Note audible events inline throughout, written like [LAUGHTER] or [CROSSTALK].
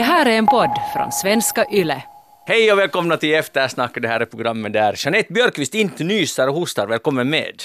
Det här är en podd från svenska YLE. Hej och välkomna till Eftersnack. Det här är programmet där Jeanette Björkqvist inte nyser och hostar. Välkommen med.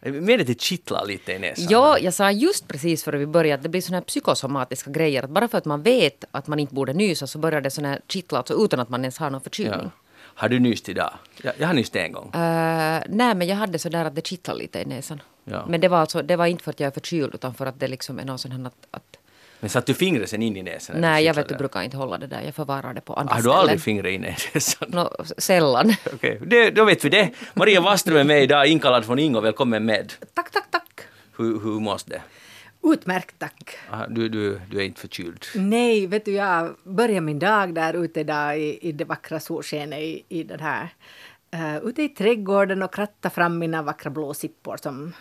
Med att det kittlar lite i näsan. Ja, jag sa just precis före vi började att det blir såna här psykosomatiska grejer. Att bara för att man vet att man inte borde nysa så börjar det såna här kittla alltså utan att man ens har någon förkylning. Ja. Har du nyst idag? Jag, jag har nyst en gång. Uh, nej, men jag hade så där att det kittlar lite i näsan. Ja. Men det var, alltså, det var inte för att jag är förkyld utan för att det liksom är någon sån här att, att Men satte du fingret sen in i näsan? Nej, jag vet, du brukar inte hålla det där. Jag förvarar det på andra Har du ställen. aldrig fingret in i näsan? Nå, sällan. [LAUGHS] Okej, det, då vet vi det. Maria Waström är med idag, inkallad från Ingo. Välkommen med. Tack, tack, tack. Hur, hur mås det? Utmärkt, tack. Aha, Du, du, du är inte förkyld? Nej, vet du, jag börjar min dag där ute där i, i det vackra solskenet i, i den här uh, ute i trädgården och kratta fram mina vackra blå sippor som,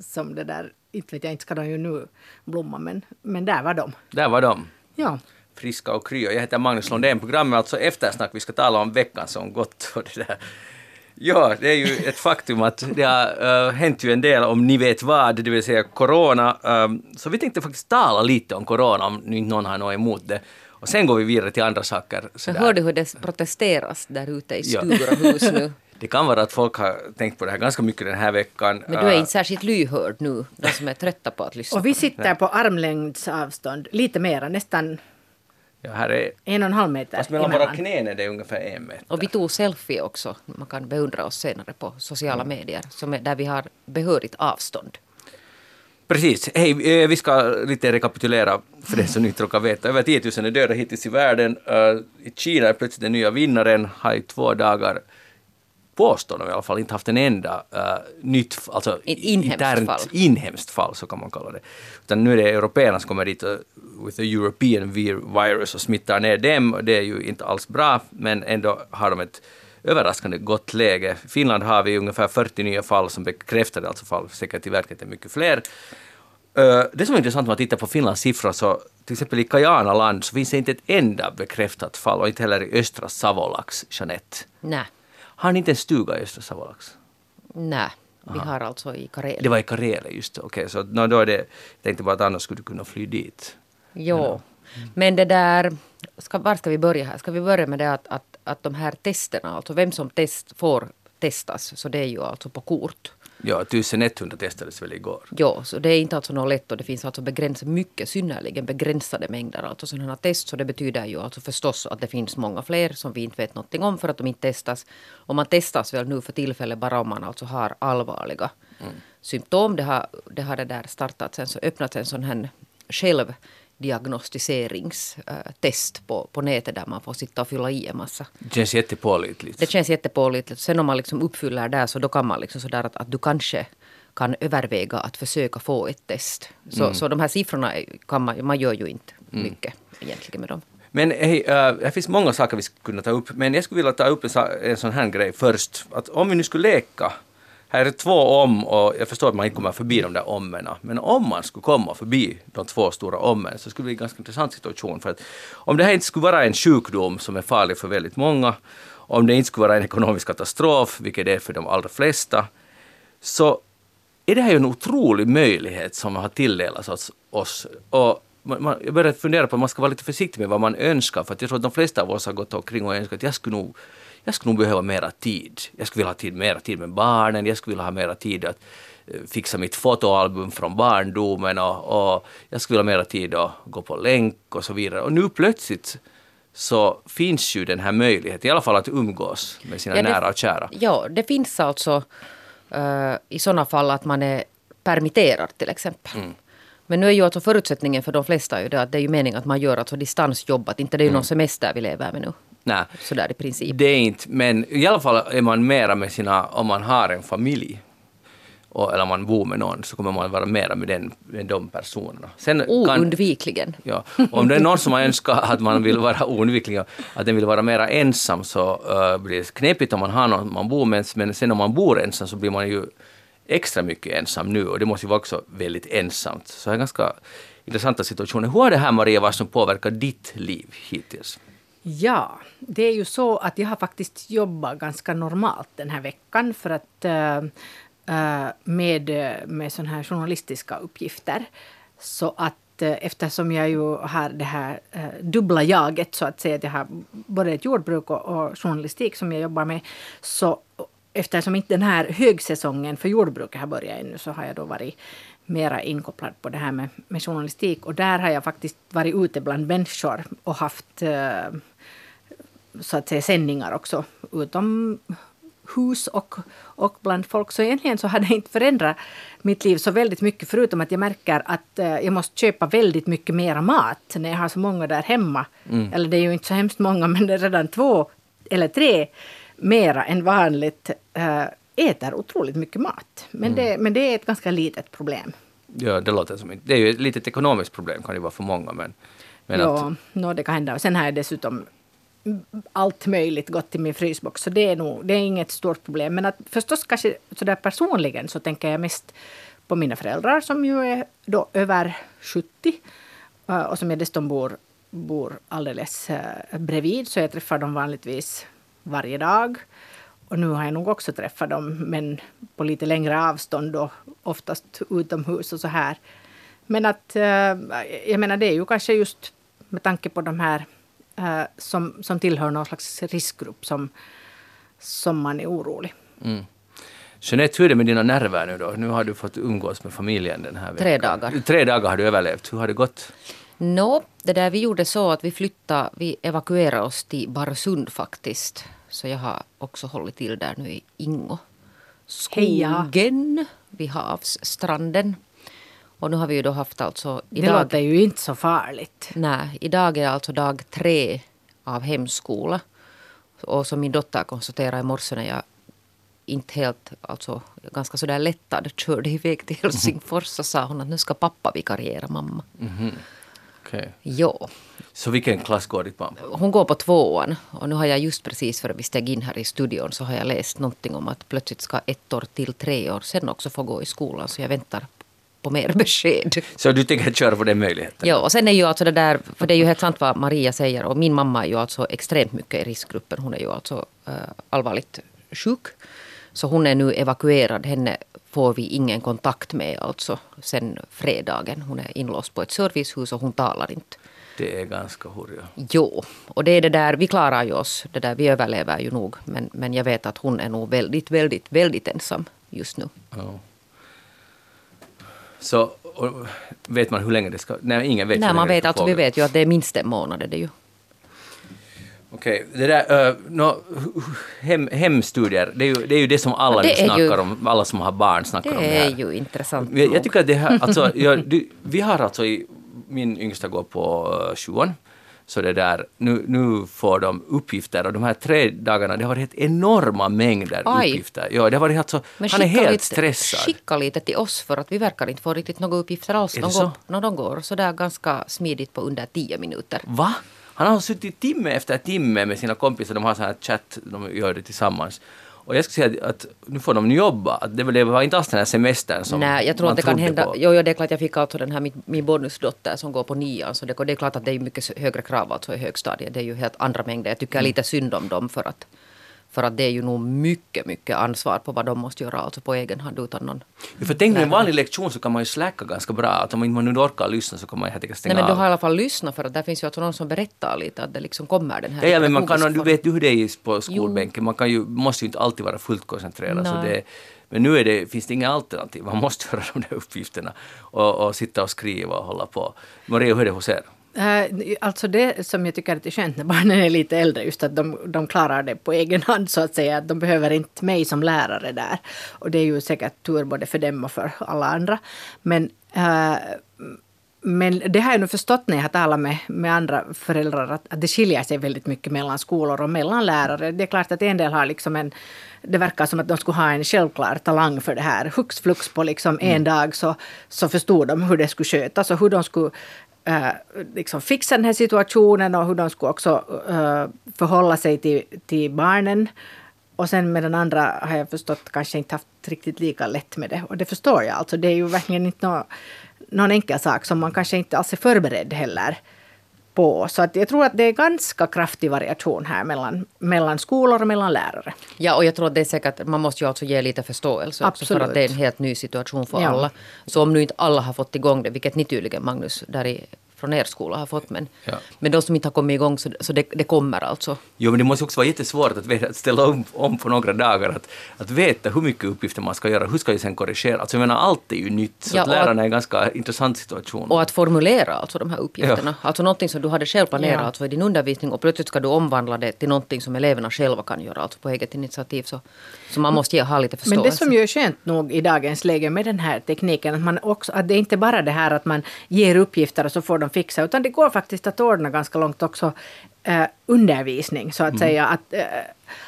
som det där, inte vet jag, inte ska de ju nu blomma, men, men där var de. Där var de. Ja. friska och krya. Jag heter Magnus Lundén. Programmet är alltså Eftersnack. Vi ska tala om veckan som gått. Och det där. Ja, det är ju ett faktum att det har uh, hänt ju en del om ni vet vad, det vill säga corona. Um, så vi tänkte faktiskt tala lite om corona om nu inte någon har något emot det. Och sen går vi vidare till andra saker. Jag sådär. hörde hur det protesteras där ute i stugor och hus nu. [LAUGHS] Det kan vara att folk har tänkt på det här ganska mycket den här veckan. Men du är Uh, inte särskilt lyhörd nu, de som är trötta på att lyssna. Och vi sitter på armlängds avstånd, lite mera, nästan ja, här är, en och en halv meter fast mellan våra knän är det ungefär en meter. Och vi tog selfie också. Man kan beundra oss senare på sociala Mm. medier. Som är, där vi har behörigt avstånd. Precis. Hej, eh, vi ska lite rekapitulera för den som inte råkar veta. Över 10 000 är döda hittills i världen. Eh, I Kina är plötsligt den nya vinnaren. Har i två dagar påstår de i alla fall inte haft en enda uh, nytt, alltså inhemskt internt fall. inhemskt fall, så kan man kalla det. Utan nu är det européerna som kommer dit och, with the European vir- virus och smittar ner dem. Det är ju inte alls bra, men ändå har de ett överraskande gott läge. I Finland har vi ungefär 40 nya fall som bekräftade alltså fall, säkert i verkligheten mycket fler. Eh, det som är intressant med att titta på Finlands siffror så till exempel i Kajana-land så finns det inte ett enda bekräftat fall och inte heller i östra Savolax, Jeanette. Nej, Har ni inte en stuga i östra Savolax? nej. Vi har alltså i Karelen. Det var i Karelen, just. Okej, så no, då är det... Jag tänkte bara att annars skulle du kunna fly dit. Jo. Men det där... Ska, var ska vi börja här? Ska vi börja med det att, att, att de här testerna, alltså vem som test, får testas, så det är ju alltså på kort. Ja, 1100 testades väl igår. Jo, så det är inte alltså något lätt och det finns alltså begränsat, mycket synnerligen begränsade mängder alltså sådana här test. Så det betyder ju alltså förstås att det finns många fler som vi inte vet någonting om för att de inte testas. Och man testas väl nu för tillfället bara om man alltså har allvarliga symptom. Det har, det har det där startats en, så öppnats en sån här självdiagnostiseringstest på, på nätet där man får sitta och fylla i en massa Det känns jättepålitligt. det känns jättepålitligt. Sen om man liksom uppfyller där så då kan man liksom sådär att, att du kanske kan överväga att försöka få ett test. Så, så de här siffrorna kan man, man gör ju inte mycket egentligen med dem. Men hej, uh, det finns många saker vi skulle kunna ta upp, men jag skulle vilja ta upp en, en sån här grej först. Att om vi nu skulle leka, här är det två om och jag förstår att man inte kommer förbi de där ommena, men om man skulle komma förbi de två stora ommen så skulle det bli en ganska intressant situation. För att om det här inte skulle vara en sjukdom som är farlig för väldigt många, om det inte skulle vara en ekonomisk katastrof, vilket det är för de allra flesta, så är det här ju en otrolig möjlighet som har tilldelats oss. oss. Och man, man, jag börjar fundera på att man ska vara lite försiktig med vad man önskar, för att jag tror att de flesta av oss har gått omkring och önskat att jag skulle nog jag skulle nog behöva mera tid. Jag skulle vilja ha tid, mera tid med barnen, jag skulle vilja ha mera tid att eh, fixa mitt fotoalbum från barndomen och, och jag skulle vilja ha mera tid att gå på länk och så vidare. Och nu plötsligt så finns ju den här möjligheten, i alla fall att umgås med sina Ja, det- nära och kära. Ja, det finns alltså eh, i sådana fall att man är permitterad till exempel. Mm. Men nu är ju alltså förutsättningen för de flesta ju det att det är ju meningen att man gör alltså distansjobb. Att inte det är ju Mm. någon semester vi lever med nu. Nej. Sådär i princip. Det är inte, men i alla fall är man mera med sina, om man har en familj, och, eller om man bor med någon, så kommer man vara mera med, den, med de personerna. Sen Oh, kan, Oundvikligen. ja, om det är någon som har önskat att man vill vara oundviklig, att den vill vara mera ensam, så uh, blir det knepigt om man har någon man bor med, men sen om man bor ensam så blir man ju extra mycket ensam nu, och det måste ju vara också väldigt ensamt. Så det är ganska intressanta situationer. Hur har det här, Maria, vad som påverkar ditt liv hittills? Ja, det är ju så att jag har faktiskt jobbat ganska normalt den här veckan för att äh, med, eh, med såna här journalistiska uppgifter. Så att eftersom jag ju har det här eh, dubbla jaget så att säga, att jag har både ett jordbruk och, och journalistik som jag jobbar med, så eftersom inte den här högsäsongen för jordbruket har börjat ännu så har jag då varit mera inkopplad på det här med, med journalistik. Och där har jag faktiskt varit ute bland människor och haft eh, så att säga sändningar också utom hus och, och bland folk. Så egentligen så har det inte förändrat mitt liv så väldigt mycket förutom att jag märker att eh, jag måste köpa väldigt mycket mera mat när jag har så många där hemma. Mm. Eller det är ju inte så hemskt många [LAUGHS] men det är redan två eller tre mera än vanligt äh, äter otroligt mycket mat. Men, mm. det, men det är ett ganska litet problem. Ja, det låter som Det är ju ett litet ekonomiskt problem kan det vara för många. Men, men ja, att... no, det kan hända. Och sen har jag dessutom allt möjligt gått till min frysbox. Så det är, nog, det är inget stort problem. Men att förstås kanske sådär personligen så tänker jag mest på mina föräldrar som ju är då över 70 eh, och som jag dessutom bor, bor alldeles eh, bredvid. Så jag träffar dem vanligtvis varje dag. Och nu har jag nog också träffat dem, men på lite längre avstånd och oftast utomhus och så här. Men att, eh, jag menar det är ju kanske just med tanke på de här eh, som, som tillhör någon slags riskgrupp som, som man är orolig. Mm. Jeanette, hur är det med dina nerver nu då? Nu har du fått umgås med familjen den här veckan. Tre dagar. Tre dagar har du överlevt. Hur har det gått? Nå, no, det där vi gjorde så att vi flyttade, vi evakuerade oss till Barsund faktiskt. Så jag har också hållit till där nu i Ingo. Skogen vid havsstranden. Och nu har vi ju då haft alltså... Idag, det låter ju inte så farligt. Nej, idag är alltså dag tre av hemskola. Och som min dotter konstaterade i morse när jag inte helt, alltså ganska sådär lättad körde iväg till Helsingfors så sa hon att nu ska pappa vikariera mamma. Mm -hmm. Okay. Ja. Så vilken klass går ditt barn Hon går på tvåan. Och nu har jag just precis före vi steg in här i studion så har jag läst någonting om att plötsligt ska ett år till tre år sen också få gå i skolan. Så jag väntar på mer besked. Så du tänker köra på den möjligheten? Ja, och sen är ju alltså det där, för det är ju helt sant vad Maria säger och min mamma är ju alltså extremt mycket i riskgruppen. Hon är ju alltså äh, allvarligt sjuk. Så hon är nu evakuerad. Henne får vi ingen kontakt med alltså sen fredagen. Hon är inlåst på ett servicehus och hon talar inte. Det är ganska hurja. Jo, och det är det där, vi klarar ju oss. Det där, vi överlever ju nog. Men, men jag vet att hon är nog väldigt, väldigt, väldigt ensam just nu. Ja. Så vet man hur länge det ska... Nej, ingen vet. Nej, man vet alltså, vi vet ju att det är minst en månad. Är det ju. Okej, det där, uh, no, hem, hemstudier, det är, ju, det är ju det som alla det snackar ju, om, alla som har barn snackar om det här. Det är ju intressant. Jag, jag, tycker att det här, alltså, jag, du, vi har alltså, i, min yngsta går på uh, sjuan, så det där, nu, nu får de uppgifter och de här tre dagarna, det har varit enorma mängder Aj. uppgifter. Ja, det har varit alltså, han är helt lite, stressad. Skicka lite till oss för att vi verkar inte få riktigt några uppgifter alls. Är de, går, no, de går sådär ganska smidigt på under tio minuter. Va? Han har suttit timme efter timme med sina kompisar, de har sån här chatt, de gör det tillsammans. Och jag skulle säga att nu får de jobba. Att det, var inte alls den här semestern som Nej, jag tror att det kan hända. Jo, jo, det är klart jag fick alltså den här min, min bonusdotter som går på nian. Så det, det är klart att det är mycket högre krav alltså i högstadiet. Det är ju helt andra mängder. Jag tycker mm. lite synd om dem för att för att det är ju nog mycket, mycket ansvar på vad de måste göra alltså på egen hand utan någon ja, För tänk dig en vanlig lektion så kan man ju släcka ganska bra. Att om man nu orkar lyssna så kan man helt enkelt stänga Nej men du har i alla fall lyssnat för att där finns ju alltså någon som berättar lite att det liksom kommer den här... Ja, ja men man kan, du vet ju hur det är på skolbänken. Man kan ju, måste ju inte alltid vara fullt koncentrerad. Så det, men nu är det, finns det inga alternativ. Man måste [LAUGHS] göra de där uppgifterna och, och sitta och skriva och hålla på. Maria, hur är det hos er? Uh, alltså det som jag tycker är skönt när barnen är lite äldre, just att de, de klarar det på egen hand så att säga. De behöver inte mig som lärare där. Och det är ju säkert tur både för dem och för alla andra. Men, uh, men det har jag nu förstått när jag har talat med, med andra föräldrar att, att det skiljer sig väldigt mycket mellan skolor och mellan lärare. Det är klart att en del har liksom en det verkar som att de skulle ha en självklar talang för det här. Hux flux på liksom en mm. dag så, så förstod de hur det skulle skötas och hur de skulle äh, liksom fixa den här situationen och hur de skulle också äh, förhålla sig till, till barnen. Och sen med den andra har jag förstått kanske inte haft riktigt lika lätt med det. Och det förstår jag. Alltså det är ju verkligen inte någon, någon enkel sak som man kanske inte alls är förberedd heller på. Så att jag tror att det är ganska kraftig variation här mellan, mellan skolor och mellan lärare. Ja, och jag tror att det är säkert, man måste ju alltså ge lite förståelse också för att det är en helt ny situation för Ja. alla. Så om nu inte alla har fått igång det, vilket ni tydligen Magnus, där i, från er skola har fått, men, Ja. men de som inte har kommit igång så, så det, det kommer alltså. Jo, men det måste också vara jättesvårt att, veta, att ställa om, om på några dagar, att, att veta hur mycket uppgifter man ska göra, hur ska jag sen korrigera? Alltså jag menar, allt är ju nytt, så Ja, att lärarna är en ganska intressant situation. Och att formulera alltså de här uppgifterna. Alltså någonting som du hade själv planerat Ja. alltså i din undervisning och plötsligt ska du omvandla det till någonting som eleverna själva kan göra, alltså på eget initiativ. Så, så man måste ge, ha lite förståelse. Men det som ju är skönt nog i dagens läge med den här tekniken, att, man också, att det är inte bara det här att man ger uppgifter och så får de fixa, utan det går faktiskt att ordna ganska långt också eh, undervisning, så att säga. Att, eh,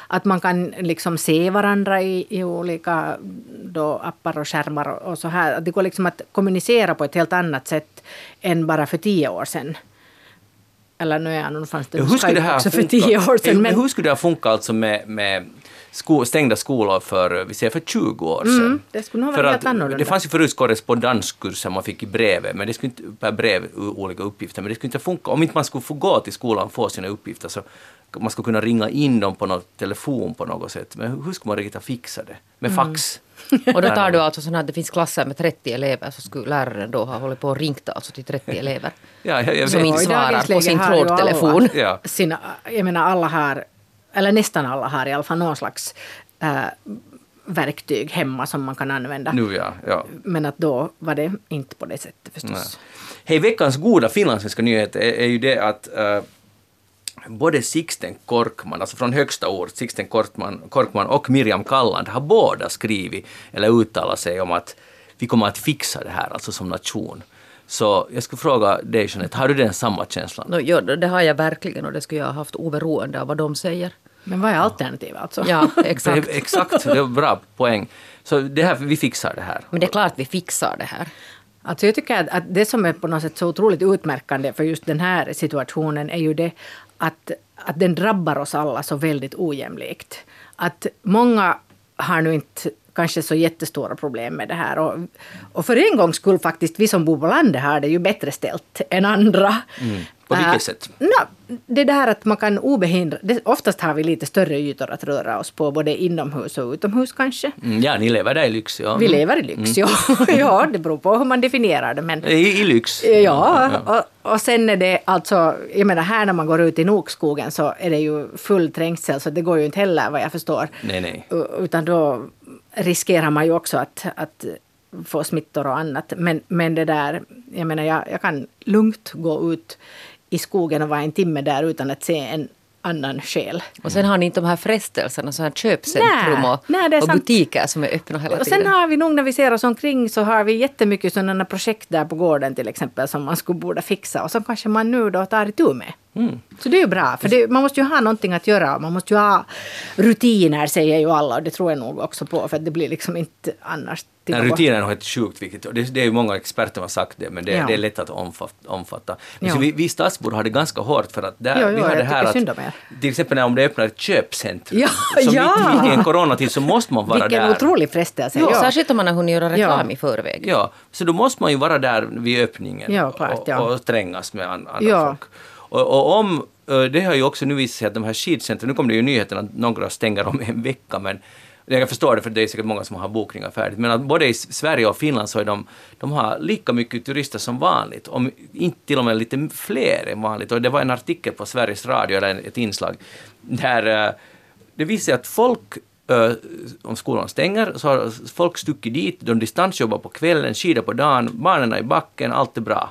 att man kan liksom se varandra i, i olika då, appar och skärmar och, och så här. Att det går liksom att kommunicera på ett helt annat sätt än bara för tio år sedan. Eller nu är nog fanns det hur skulle det här också för tio år sedan. Men Men, hur skulle det ha funkat alltså med, med sko, stängda skolor för, vi säger för 20 år sedan? Mm, det skulle nog för vara att helt annorlunda. Det fanns ju förut korrespondenskurser man fick i brevet, men det skulle inte, per brev olika uppgifter, men det skulle inte funka. Om inte man skulle få gå till skolan och få sina uppgifter så man skulle kunna ringa in dem på någon telefon på något sätt. Men hur- skulle man riktigt ha fixat det? Med Mm. fax? [LAUGHS] Och då tar du alltså sådana att det finns klasser med 30 elever så skulle läraren då ha hållit på och ringt alltså till 30 [LAUGHS] elever. Ja, jag, jag Som inte svarar på sin trådtelefon. Ja. [LAUGHS] Sina, jag menar alla har, eller nästan alla har i alla fall någon slags eh, verktyg hemma som man kan använda. Nu ja, ja. Men att då var det inte på det sättet förstås. Nej. Hej, veckans goda finlandssvenska nyhet är, är ju det att eh, både Sixten Korkman, alltså från högsta ort, Sixten Korkman, Korkman och Miriam Kalland har båda skrivit eller uttalat sig om att vi kommer att fixa det här, alltså som nation. Så jag skulle fråga dig Jeanette, har du den samma känslan? No, ja, det har jag verkligen och det skulle jag ha haft oberoende av vad de säger. Men vad är alternativet alltså? Ja, [LAUGHS] Det exakt. är, exakt, det är bra poäng. Så det här, vi fixar det här. Men det är klart vi fixar det här. Alltså jag tycker att, att det som är på något sätt så otroligt utmärkande för just den här situationen är ju det att, att den drabbar oss alla så väldigt ojämlikt. Att många har nu inte kanske så jättestora problem med det här. Och, och för en gångs skull faktiskt, vi som bor på landet har det ju bättre ställt än andra. På vilket Äh, sätt? nå, det där att man kan obehindrat... Oftast har vi lite större ytor att röra oss på, både inomhus och utomhus kanske. Mm, ja, ni lever där i lyx. Ja. Vi lever i lyx, ja. [LAUGHS] ja. Det beror på hur man definierar det. Men, I, I lyx. Ja, och, och sen är det alltså, jag menar här när man går ut i Nokskogen så är det ju full trängsel så det går ju inte heller vad jag förstår. Nej, nej. Utan då riskerar man ju också att, att få smittor och annat. Men, men det där, jag menar jag, jag kan lugnt gå ut i skogen och vara en timme där utan att se en annan själ. Och sen har ni inte de här frestelserna, så här köpcentrum Nej, och, nej, är och sant. butiker som är öppna hela Och tiden. sen har vi nog när vi ser oss omkring så har vi jättemycket sådana projekt där på gården till exempel som man skulle borde fixa och som kanske man nu då tar itu med. Så det är ju bra, för det, man måste ju ha någonting att göra. Man måste ju ha rutiner säger ju alla och det tror jag nog också på för att det blir liksom inte annars. Den tillbaka. rutinen är helt sjukt viktigt. Och det, det är ju många experter som har sagt det, men det, Ja. det är lätt att omfatta. omfatta. Men Ja. så vi, vi stadsbor har det ganska hårt för att där, Jo, vi jo, har jag det här att synd om till exempel när om det öppnar ett köpcentrum, Ja, så ja. mitt, mitt i en coronatid så måste man vara Vilken där. otrolig frestelse. Ja, Ja. Särskilt om man har hunnit göra reklam Ja. i förväg. Ja, så då måste man ju vara där vid öppningen Ja, klart, och, ja. och trängas med an, andra Ja. folk. Och, och om, eh, det har ju också nu visat sig att de här skidcentren, nu kommer det ju nyheten att några stänger om en vecka, men jag förstår det för det är säkert många som har bokningar färdigt, men att både i Sverige och Finland så är de, de har lika mycket turister som vanligt, om inte till och med lite fler än vanligt. Och det var en artikel på Sveriges Radio, eller ett inslag, där eh, det visar sig att folk eh, om skolan stänger så har folk stuckit dit, de distansjobbar på kvällen, skidar på dagen, barnen är i backen, allt är bra.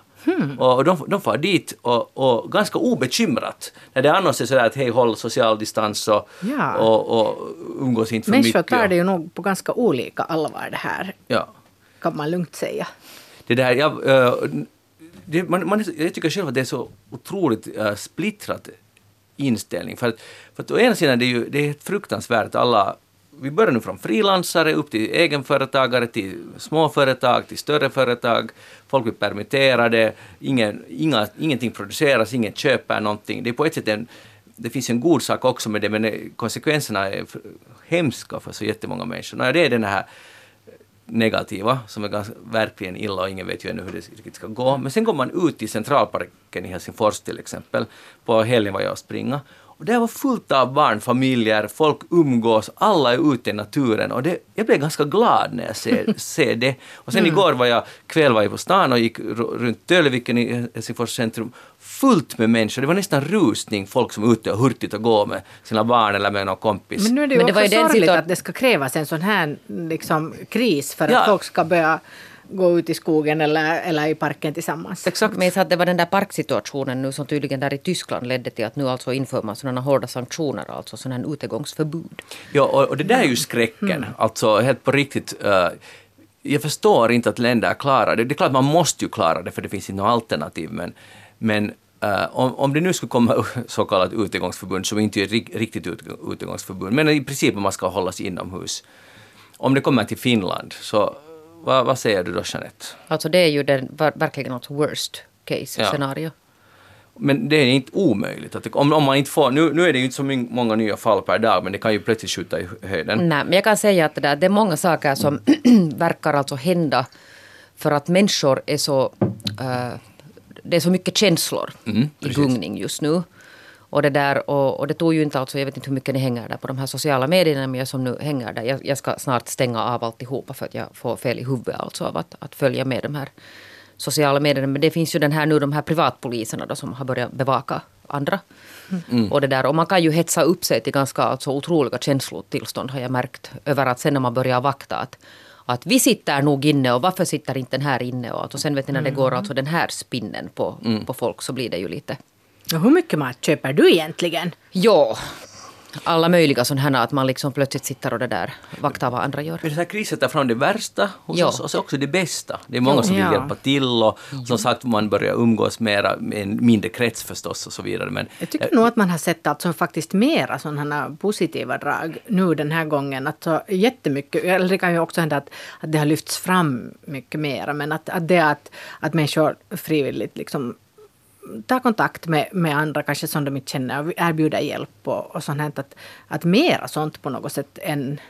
Och de, de far dit och, och ganska obekymrat. När det annars är sådär att hej, håll social distans och, Ja. och, och umgås inte för Människor mycket. tar det ju nog på ganska olika allvar det här, Ja. kan man lugnt säga. Det där, jag, eh, det, man, man, jag tycker själv att det är så otroligt uh, splittrat inställning. För att, för att å ena sidan det är ju, det är fruktansvärt alla vi börjar nu från frilansare upp till egenföretagare, till småföretag, till större företag. Folk blir permitterade, ingen, inga, ingenting produceras, ingen köper någonting. Det är på ett sätt en, det finns en god sak också med det, men konsekvenserna är hemska för så jättemånga människor. Nej, det är den här negativa, som är ganska, verkligen illa och ingen vet ju ännu hur det riktigt ska gå. Men sen går man ut i Centralparken i Helsingfors till exempel. På helgen var jag och springa. Och det var fullt av barnfamiljer, folk umgås, alla är ute i naturen och det, jag blev ganska glad när jag ser, [LAUGHS] ser det. Och sen mm. igår var jag, kväll var jag på stan och gick runt Tölviken i Helsingfors centrum, fullt med människor. Det var nästan rusning, folk som är ute och hurtigt och går med sina barn eller med någon kompis. Men nu är det ju Men det också sorgligt att det ska krävas en sån här liksom, kris för att folk ska börja gå ut i skogen eller, eller i parken tillsammans. Exakt, men att det var den där parksituationen nu som tydligen där i Tyskland ledde till att nu alltså inför man sådana hårda sanktioner, alltså sådana utegångsförbud. Ja, och, och det där är ju skräcken, mm. alltså helt på riktigt. Uh, jag förstår inte att länder klarar det. Det är klart man måste ju klara det för det finns inte något alternativ, men, men Uh, om, om det nu skulle komma [LAUGHS] så kallat utegångsförbund, som inte är riktigt utegångsförbund, men i princip man ska hållas inomhus. Om det kommer till Finland, så vad, vad säger du då Jeanette? Alltså det är ju den, verkligen något worst case ja. scenario. Men det är inte omöjligt. Att om, om man inte får, nu, nu är det ju inte så många nya fall per dag, men det kan ju plötsligt skjuta i höjden. Nej, men jag kan säga att det, där, det är många saker som [CLEARS THROAT] verkar alltså hända för att människor är så... Uh, det är så mycket känslor mm, i gungning just nu. Och det, där, och, och, det tog ju inte alltså, jag vet inte hur mycket ni hänger där på de här sociala medierna, men jag som nu hänger där, jag, jag ska snart stänga av alltihopa för att jag får fel i huvudet alltså av att, att följa med de här sociala medierna. Men det finns ju den här nu de här privatpoliserna då som har börjat bevaka andra. Mm. Och, det där, och man kan ju hetsa upp sig till ganska alltså, otroliga känslotillstånd har jag märkt. Över att sen när man börjar vakta att, att vi sitter nog inne och varför sitter inte den här inne? Och, och sen vet ni när det går mm. alltså den här spinnen på, mm. på folk så blir det ju lite och hur mycket mat köper du egentligen? Ja, alla möjliga sådana här att man liksom plötsligt sitter och det där vaktar vad andra gör. Men det här kriset tar fram det värsta hos ja. oss och så också det bästa. Det är många som vill ja. hjälpa till och som sagt man börjar umgås mera med en mindre krets förstås och så vidare. Men, jag tycker nog att man har sett alltså faktiskt mera sådana positiva drag nu den här gången. Alltså jättemycket, eller det kan ju också hända att, att det har lyfts fram mycket mera men att, att det att, att människor frivilligt liksom ta kontakt med, med andra, kanske som de inte känner, och erbjuda hjälp och, och sånt här. Att, att mera sånt på något sätt än,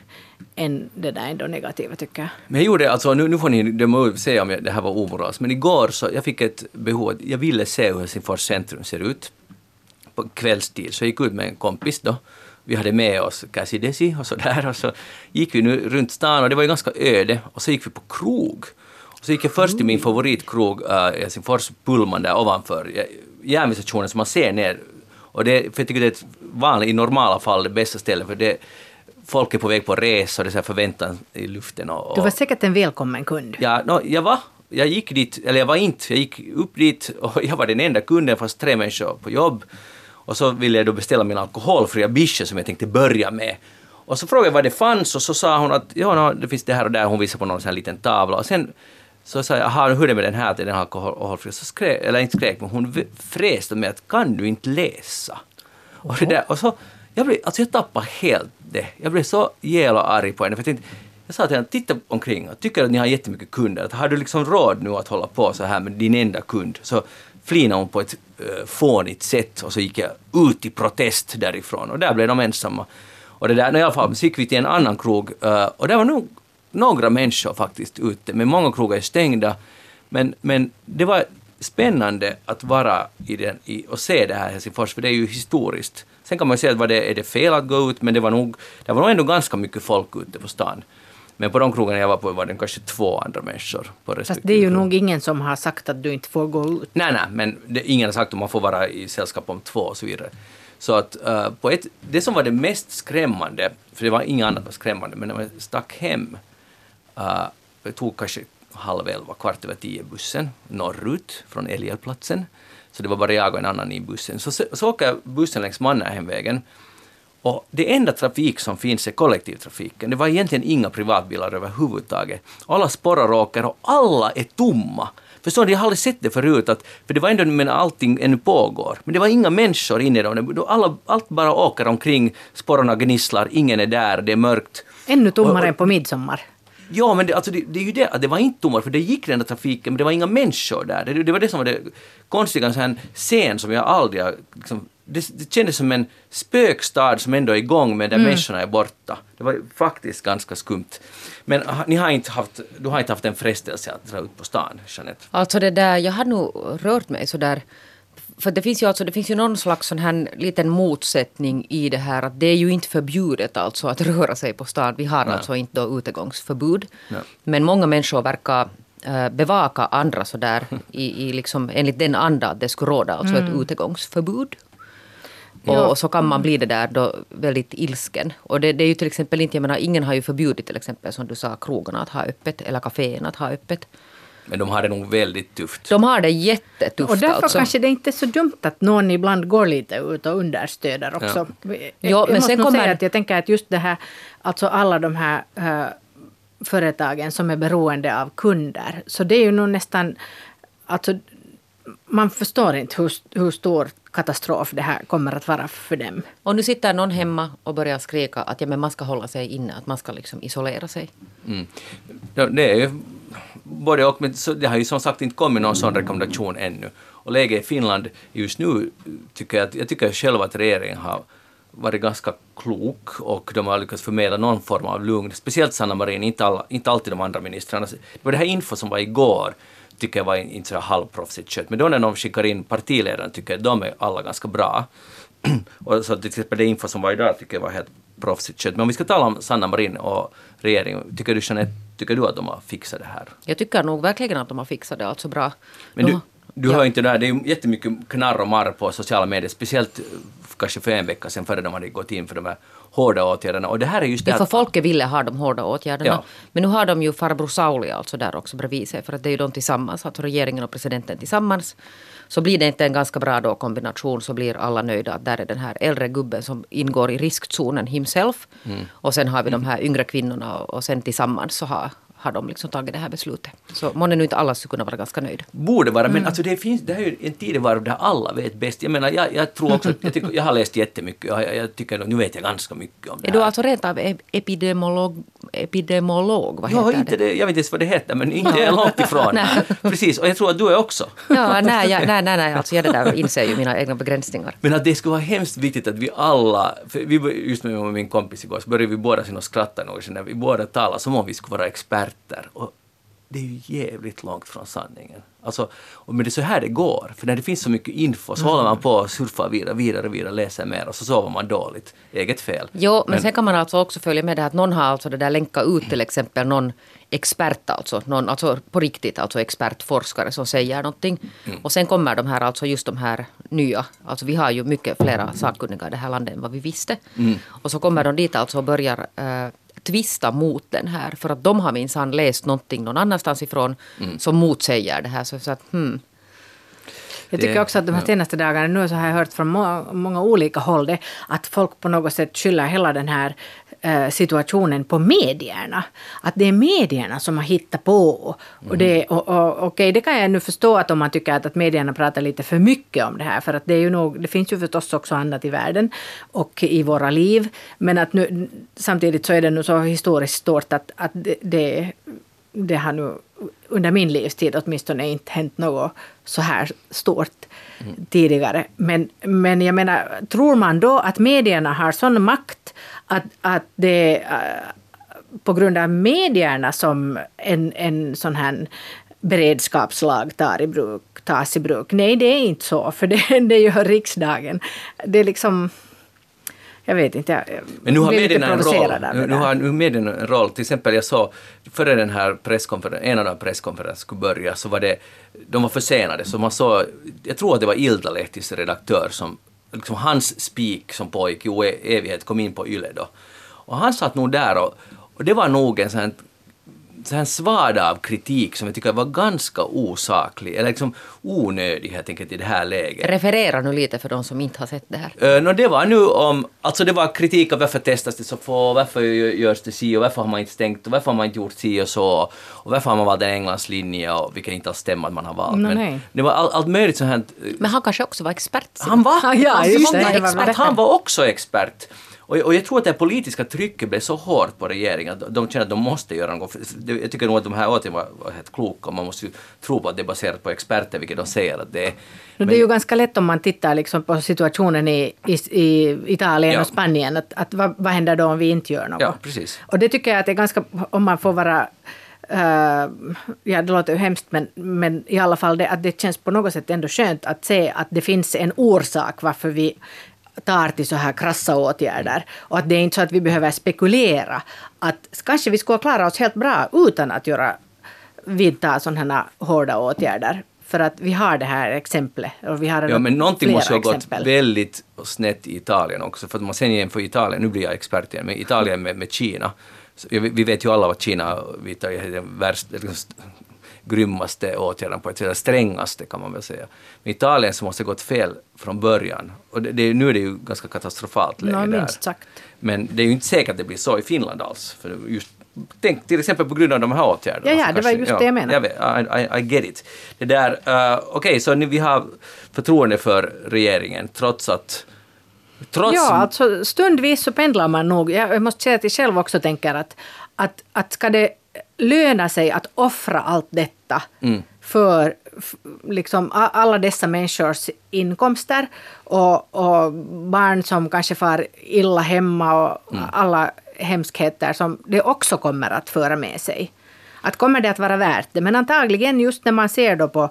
än det där ändå negativa tycker jag. Men jag gjorde alltså, nu, nu får ni döma se om jag, det här var omoras, men igår så jag fick ett behov, jag ville se hur Helsingfors centrum ser ut på kvällstid, så jag gick ut med en kompis då. Vi hade med oss Cassie Desi och så där och så gick vi nu runt stan och det var ju ganska öde och så gick vi på krog. Så gick jag först till min favoritkrog i Helsingfors, Pullman där ovanför järnvägsstationen som man ser ner. Och det, för jag tycker det är ett vanligt, i normala fall det bästa stället för det folk är på väg på resa och det är så förväntan i luften. Och, och, du var säkert en välkommen kund. Ja, no, jag var. Jag gick dit, eller jag var inte, jag gick upp dit och [LAUGHS] jag var den enda kunden fast tre människor på jobb. Och så ville jag då beställa min alkoholfria bische som jag tänkte börja med. Och så frågade jag vad det fanns och så sa hon att ja, no, det finns det här och där. Hon visade på någon sån här liten tavla. Och sen så sa jag, jaha, hur är det med den här till den alkoholfria? Så skrek, eller inte skrek, men hon fräste med att kan du inte läsa? Och, det där, och så, jag, blev, alltså jag tappade helt det. Jag blev så jävla arg på henne. För jag, tänkte, jag sa till henne, titta omkring och tycker att ni har jättemycket kunder. Att har du liksom råd nu att hålla på så här med din enda kund? Så flinade hon på ett uh, fånigt sätt och så gick jag ut i protest därifrån och där blev de ensamma. Och det där, i alla fall, så gick vi till en annan krog uh, och det var nog några människor faktiskt ute, men många krogar är stängda. Men, men det var spännande att vara i den i, och se det här Helsingfors, för det är ju historiskt. Sen kan man ju säga att det, är det fel att gå ut, men det var nog, det var nog ändå ganska mycket folk ute på stan. Men på de krogarna jag var på var det kanske två andra människor. På Fast det är ju krog. nog ingen som har sagt att du inte får gå ut. Nej, nej, men det, ingen har sagt att man får vara i sällskap om två och så vidare. Så att uh, på ett, det som var det mest skrämmande, för det var inget annat var skrämmande, men när man stack hem Uh, det tog kanske halv elva, kvart över tio bussen norrut från Älgälplatsen. Så det var bara jag och en annan i bussen. Så, så åker bussen längs Mannerheimvägen och det enda trafik som finns är kollektivtrafiken. Det var egentligen inga privatbilar överhuvudtaget. Alla sporrar åker och alla är tomma. Förstår ni, jag har aldrig sett det förut, att, för det var ändå medan allting ännu pågår. Men det var inga människor inne i dem. Alla, allt bara åker omkring, sporrarna gnisslar, ingen är där, det är mörkt. Ännu tommare än på midsommar. Ja, men det, alltså det, det är ju det det var inte tomma, för det gick den där trafiken, men det var inga människor där. Det, det var det som var det konstiga, en sån scen som jag aldrig liksom det, det kändes som en spökstad som ändå är igång men där människorna är borta. Det var faktiskt ganska skumt. Men ni har inte haft, du har inte haft en frestelse att dra ut på stan, Jeanette? Alltså det där, jag har nog rört mig så där. För det finns ju alltså, det finns ju någon slags sån här liten motsättning i det här att det är ju inte förbjudet alltså att [LAUGHS] röra sig på stan. Vi har Nej. alltså inte då utegångsförbud. Nej. Men många människor verkar eh, bevaka andra så där [LAUGHS] i, i liksom, enligt den anda att det skulle råda alltså ett utegångsförbud. Och, Ja. och så kan man bli det där då väldigt ilsken. Och det, det är ju till exempel inte, jag menar ingen har ju förbjudit till exempel som du sa krogarna att ha öppet eller kaféerna att ha öppet. Men de har det nog väldigt tufft. De har det jättetufft Och därför alltså. kanske det inte är så dumt att någon ibland går lite ut och understöder också. Jag, Jo, jag men måste sen kommer- säga att jag tänker att just det här, alltså alla de här eh, företagen som är beroende av kunder, så det är ju nog nästan, alltså man förstår inte hur, hur stor katastrof det här kommer att vara för dem. Och nu sitter någon hemma och börjar skrika att ja, men man ska hålla sig inne, att man ska liksom isolera sig. Mm. Ja, Det är ju både och, men så det har ju som sagt inte kommit någon sån rekommendation ännu. Och läget i Finland just nu tycker jag, jag tycker själv att regeringen har varit ganska klok och de har lyckats förmedla någon form av lugn. Speciellt Sanna Marin, inte, alla, inte alltid de andra ministrarna. Alltså, det var det här info som var igår tycker jag var inte så halvproffsigt kött. Men då när de skickar in partiledarna tycker jag att de är alla ganska bra. [CLEARS THROAT] och så till exempel det info som var idag tycker jag var helt proffsigt kött. Men om vi ska tala om Sanna Marin och regeringen, tycker du Jeanette, tycker du att de har fixat det här? Jag tycker nog verkligen att de har fixat det alltså bra. Men De du, du ja. hör inte det där, det är ju jättemycket knarr och marr på sociala medier, speciellt kanske för en vecka sedan före de hade gått in för de här hårda åtgärderna. Och det här är just det Ja, för folket ville ha de hårda åtgärderna. Ja. Men nu har de ju farbror Sauli alltså där också bredvid sig. För att det är ju de tillsammans, alltså regeringen och presidenten tillsammans. Så blir det inte en ganska bra då kombination så blir alla nöjda att där är den här äldre gubben som ingår i riskzonen himself. Mm. Och sen har vi de här yngre kvinnorna och, och sen tillsammans så har, har de liksom tagit det här beslutet. Så månne nu inte alla skulle kunna vara ganska nöjda. Borde vara, Mm. men alltså det, finns, det här är ju en tidevarv där alla vet bäst. Jag menar, jag, jag tror också, jag, tycker, jag har läst jättemycket jag, jag tycker nu vet jag ganska mycket om det Är du här. alltså rent av ep- epidemiolog? epidemiolog vad Ja, heter inte det? det, jag vet inte ens vad det heter, men inte är långt ifrån. [LAUGHS] Precis, och jag tror att du är också. Ja, nej, jag, nej, nej, nej, alltså jag det där inser ju mina egna begränsningar. Men att det skulle vara hemskt viktigt att vi alla, vi just med min kompis igår, så började vi båda skratta något vi båda talade som om vi skulle vara experter. Och det är ju jävligt långt från sanningen. Alltså, och men det är så här det går, för när det finns så mycket info så håller man på och surfar vidare, vidare, vidare, läser mer och så sover man dåligt. Eget fel. Jo, men, sen kan man alltså också följa med det här att någon har alltså det där länkat ut till exempel någon expert alltså, någon, alltså på riktigt alltså expertforskare som säger någonting. Och sen kommer de här alltså just de här nya, alltså vi har ju mycket flera sakkunniga i det här landet än vad vi visste. Och så kommer de dit alltså och börjar eh, tvista mot den här för att de har minsann läst någonting någon annanstans ifrån som motsäger det här. Så, så att, hmm. Jag tycker Det- också att de här ja. senaste dagarna, nu så har jag hört från många, många olika håll det, att folk på något sätt skyller hela den här situationen på medierna. Att det är medierna som har hittat på. Och det, och, och, okej, det kan jag nu förstå att om man tycker att, att medierna pratar lite för mycket om det här. För att det, är ju nog, det finns ju förstås också annat i världen och i våra liv. Men att nu, samtidigt så är det nu så historiskt stort att, att det, det det har nu under min livstid åtminstone inte hänt något så här stort tidigare. Men, men jag menar, tror man då att medierna har sån makt att, att det eh, på grund av medierna som en, en sån här beredskapslag tar i bruk, tas i bruk? Nej, det är inte så, för det, [LAUGHS] det gör riksdagen. Det är liksom... Jag vet inte, jag Men nu har blir lite roll. provocerad det Nu, har medierna en roll. Till exempel jag såg, före den här presskonferensen, en av de presskonferenserna skulle börja, så var det, de var försenade, så man såg, jag tror att det var Iltalehtis redaktör som, liksom hans speak som pågick i evighet kom in på Yle då. Och han satt nog där och, och det var nog en sån här så här svada av kritik som jag tycker var ganska osaklig, eller liksom onödig helt enkelt i det här läget. Referera nu lite för de som inte har sett det här. Uh, no, det var nu om, alltså det var kritik av varför testas det så få, varför gö- görs det si och varför har man inte stängt och varför har man inte gjort si och så och varför har man valt en Englands linje och vilket inte alls stämmer att man har valt. No, Men nej. det var all, allt möjligt sånt här. eh, Men han kanske också var expert. Han var, Ja, han, just många det, det var expert, han var också expert. Och, och jag tror att det politiska trycket blev så hårt på regeringen att de känner att de måste göra något. Jag tycker nog att de här åtgärderna var, var helt kloka. Man måste ju tro på att det är baserat på experter, vilket de säger att det är. Men, det är ju ganska lätt om man tittar liksom på situationen i, i, i Italien ja. och Spanien. Att, att vad, vad händer då om vi inte gör något? Ja, precis. Och det tycker jag att det är ganska, om man får vara Uh, ja, det låter ju hemskt, men, men i alla fall det, att det känns på något sätt ändå skönt att se att det finns en orsak varför vi tar till så här krassa åtgärder. Och att det är inte så att vi behöver spekulera. Att kanske vi skulle klara oss helt bra utan att göra, vidta sådana här hårda åtgärder. För att vi har det här exemplet. Och vi har ja, men någonting måste ha gått väldigt snett i Italien också. För att man sen jämför Italien, nu blir jag expert igen, men Italien med, med Kina. Så, vi vet ju alla vad Kina vidtar den värsta, grymmaste åtgärden på ett sätt, strängaste kan man väl säga. Men Italien så måste det gått fel från början. Och det, det, nu är det ju ganska katastrofalt läge no, där. sagt. Men det är ju inte säkert att det blir så i Finland alls. För just, tänk till exempel på grund av de här åtgärderna. Ja, ja, det var just ja, det jag menade. Jag vet, I, I, I, get it. Det där, uh, Okej, okay, så ni, vi har förtroende för regeringen trots att Trots... Ja, alltså stundvis så pendlar man nog. Jag måste säga att jag själv också tänker att, att, att ska det löna sig att offra allt detta mm. för liksom alla dessa människors inkomster och, och, barn som kanske far illa hemma och mm. alla hemskheter som det också kommer att föra med sig. Att kommer det att vara värt det? Men antagligen just när man ser då på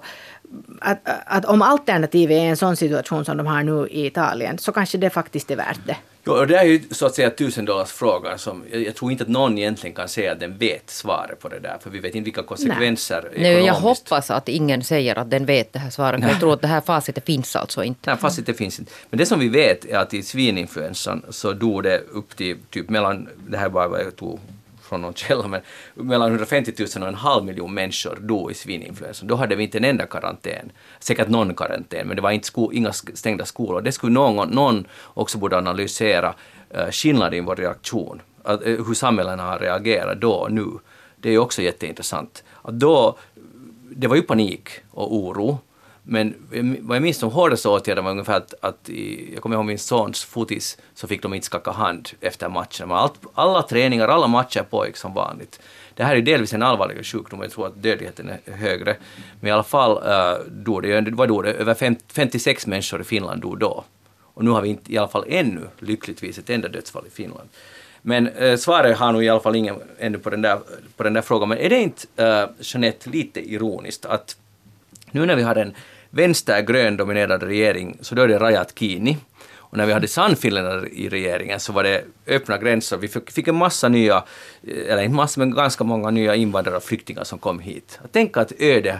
att, att om alternativet är en sån situation som de har nu i Italien så kanske det faktiskt är värt det. Jo, och det är ju så att säga tusendollarsfrågan som jag, tror inte att någon egentligen kan säga att den vet svaret på det där, för vi vet inte vilka konsekvenser Nej. Nej, jag hoppas att ingen säger att den vet det här svaret, för jag tror att det här facitet finns alltså inte. Nej, facitet finns inte. Men det som vi vet är att i svininfluensan så dog det upp till typ mellan, det här var vad jag tog från någon källa, men mellan 150 000 och en halv miljon människor dog i svininfluensan. Då hade vi inte en enda karantän. Säkert någon karantän, men det var inte sko inga stängda skolor. Det skulle någon, någon också borde analysera uh, skillnaden i vår reaktion, uh, hur samhällena har reagerat då och nu. Det är ju också jätteintressant. Att då, det var ju panik och oro, men vad jag minns som hårdaste åtgärden var ungefär att, att i, jag kommer ihåg min sons fotis, så fick de inte skaka hand efter matchen. Men allt, alla träningar, alla matcher pågick som vanligt. Det här är delvis en allvarligare sjukdom, jag tror att dödligheten är högre. Men i alla fall uh, dog det, vad dog det, över 56 människor i Finland dog då. Och nu har vi inte, i alla fall ännu, lyckligtvis, ett enda dödsfall i Finland. Men eh, svaret har nog i alla fall ingen ännu på den där, på den där frågan. Men är det inte, eh, Jeanette, lite ironiskt att nu när vi har en vänstergrön dominerad regering så då är det Rajat Kini. Och när vi hade Sannfinländare i regeringen så var det öppna gränser. Vi fick en massa nya, eller inte massa, men ganska många nya invandrare och flyktingar som kom hit. Tänk att öde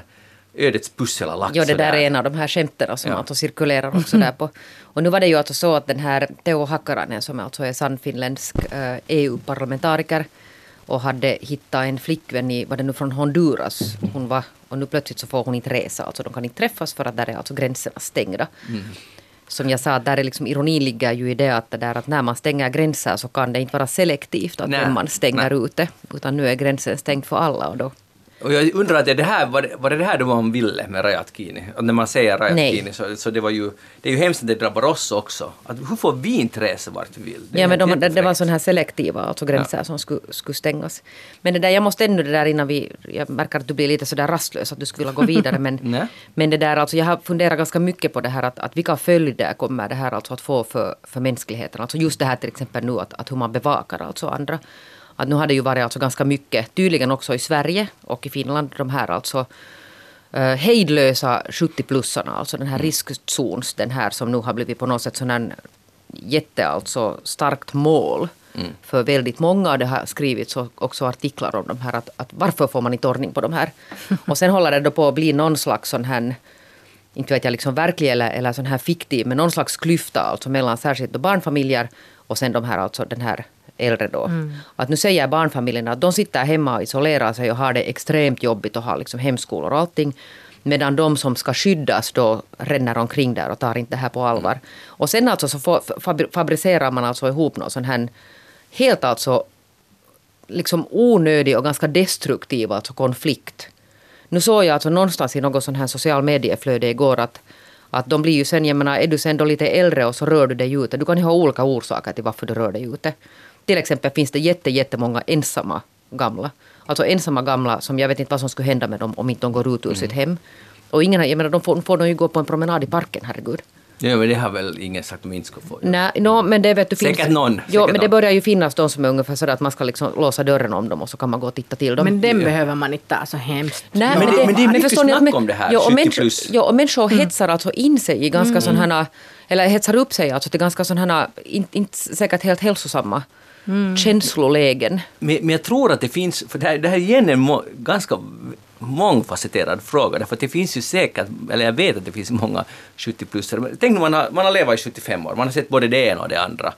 ödets pussel har lagt Jo, det där är en av de här skämten som ja. alltså cirkulerar också där på. Och nu var det ju alltså så att den här Teo Hakkarainen som alltså är sannfinländsk eh, EU-parlamentariker och hade hittat en flickvän i, var det nu från Honduras, hon var, och nu plötsligt så får hon inte resa, alltså de kan inte träffas för att där är alltså gränserna stängda. Mm. Som jag sa, där är liksom ironin ligger ju i det att, det där att när man stänger gränser så kan det inte vara selektivt att vem man stänger nej. ute, utan nu är gränsen stängd för alla och då och jag undrar, att det här, var, det, var det det här man ville med Rajat Kini? Att när man säger Rajat Kini så, så det var ju, det är ju hemskt att det drabbar oss också. Att, hur får vi inte resa vart vi vill? Det ja, men de, det var sådana här selektiva alltså gränser ja. som skulle, skulle stängas. Men det där, jag måste ännu det där innan vi, jag märker att du blir lite sådär rastlös att du skulle vilja gå vidare. Men, [LAUGHS] men det där, alltså jag har funderat ganska mycket på det här att, att vilka följder kommer det här alltså att få för, för mänskligheten? Alltså just det här till exempel nu att, att hur man bevakar alltså andra att nu har det ju varit alltså ganska mycket, tydligen också i Sverige och i Finland, de här alltså uh, hejdlösa 70-plussarna, alltså den här mm. riskzons, den här som nu har blivit på något sätt sån här jätte, alltså starkt mål mm. för väldigt många. Det har skrivits också artiklar om de här, att, att varför får man inte ordning på de här? [LAUGHS] och sen håller det då på att bli någon slags sån här inte vet jag, liksom verklig eller, eller sån här fiktiv, men någon slags klyfta alltså mellan särskilt barnfamiljer och sen de här, alltså den här äldre då. Mm. Att nu säger barnfamiljerna att de sitter hemma och isolerar sig och har det extremt jobbigt och har liksom hemskolor och allting. Medan de som ska skyddas då ränner omkring där och tar inte det här på allvar. Mm. Och sen alltså så fabricerar man alltså ihop någon sån här helt alltså liksom onödig och ganska destruktiv alltså konflikt. Nu såg jag alltså någonstans i något sån här social medieflöde igår att Att de blir ju sen, jag menar, är du sen då lite äldre och så rör du dig ute. Du kan ju ha olika orsaker till varför du rör dig ute. Till exempel finns det jätte, jättemånga ensamma gamla. Alltså ensamma gamla som jag vet inte vad som skulle hända med dem om inte de går ut ur sitt hem. Och ingen, jag menar, de får, får de ju gå på en promenad i parken, herregud. Ja, men det har väl ingen sagt de inte ska få göra. Nej, no, men det vet du Säkert finns, någon, Jo, säkert men det börjar ju finnas de som är ungefär sådär att man ska liksom låsa dörren om dem och så kan man gå och titta till dem. Men den behöver man inte ta så hemskt. Nej, Men det- men det är mycket ni att snack men- om det här, Ja, och 70 människor, plus. ja, och människor hetsar alltså in sig i ganska sådana här, eller hetsar upp sig alltså till ganska sådana här, inte, inte säkert helt hälsosamma känslolägen. Men, men jag tror att det finns, för det här, det här är igen en må, ganska mångfacetterad fråga, därför att det finns ju säkert, eller jag vet att det finns många 70-plussare. Tänk nu man har, man har levat i 75 år, man har sett både det ena och det andra,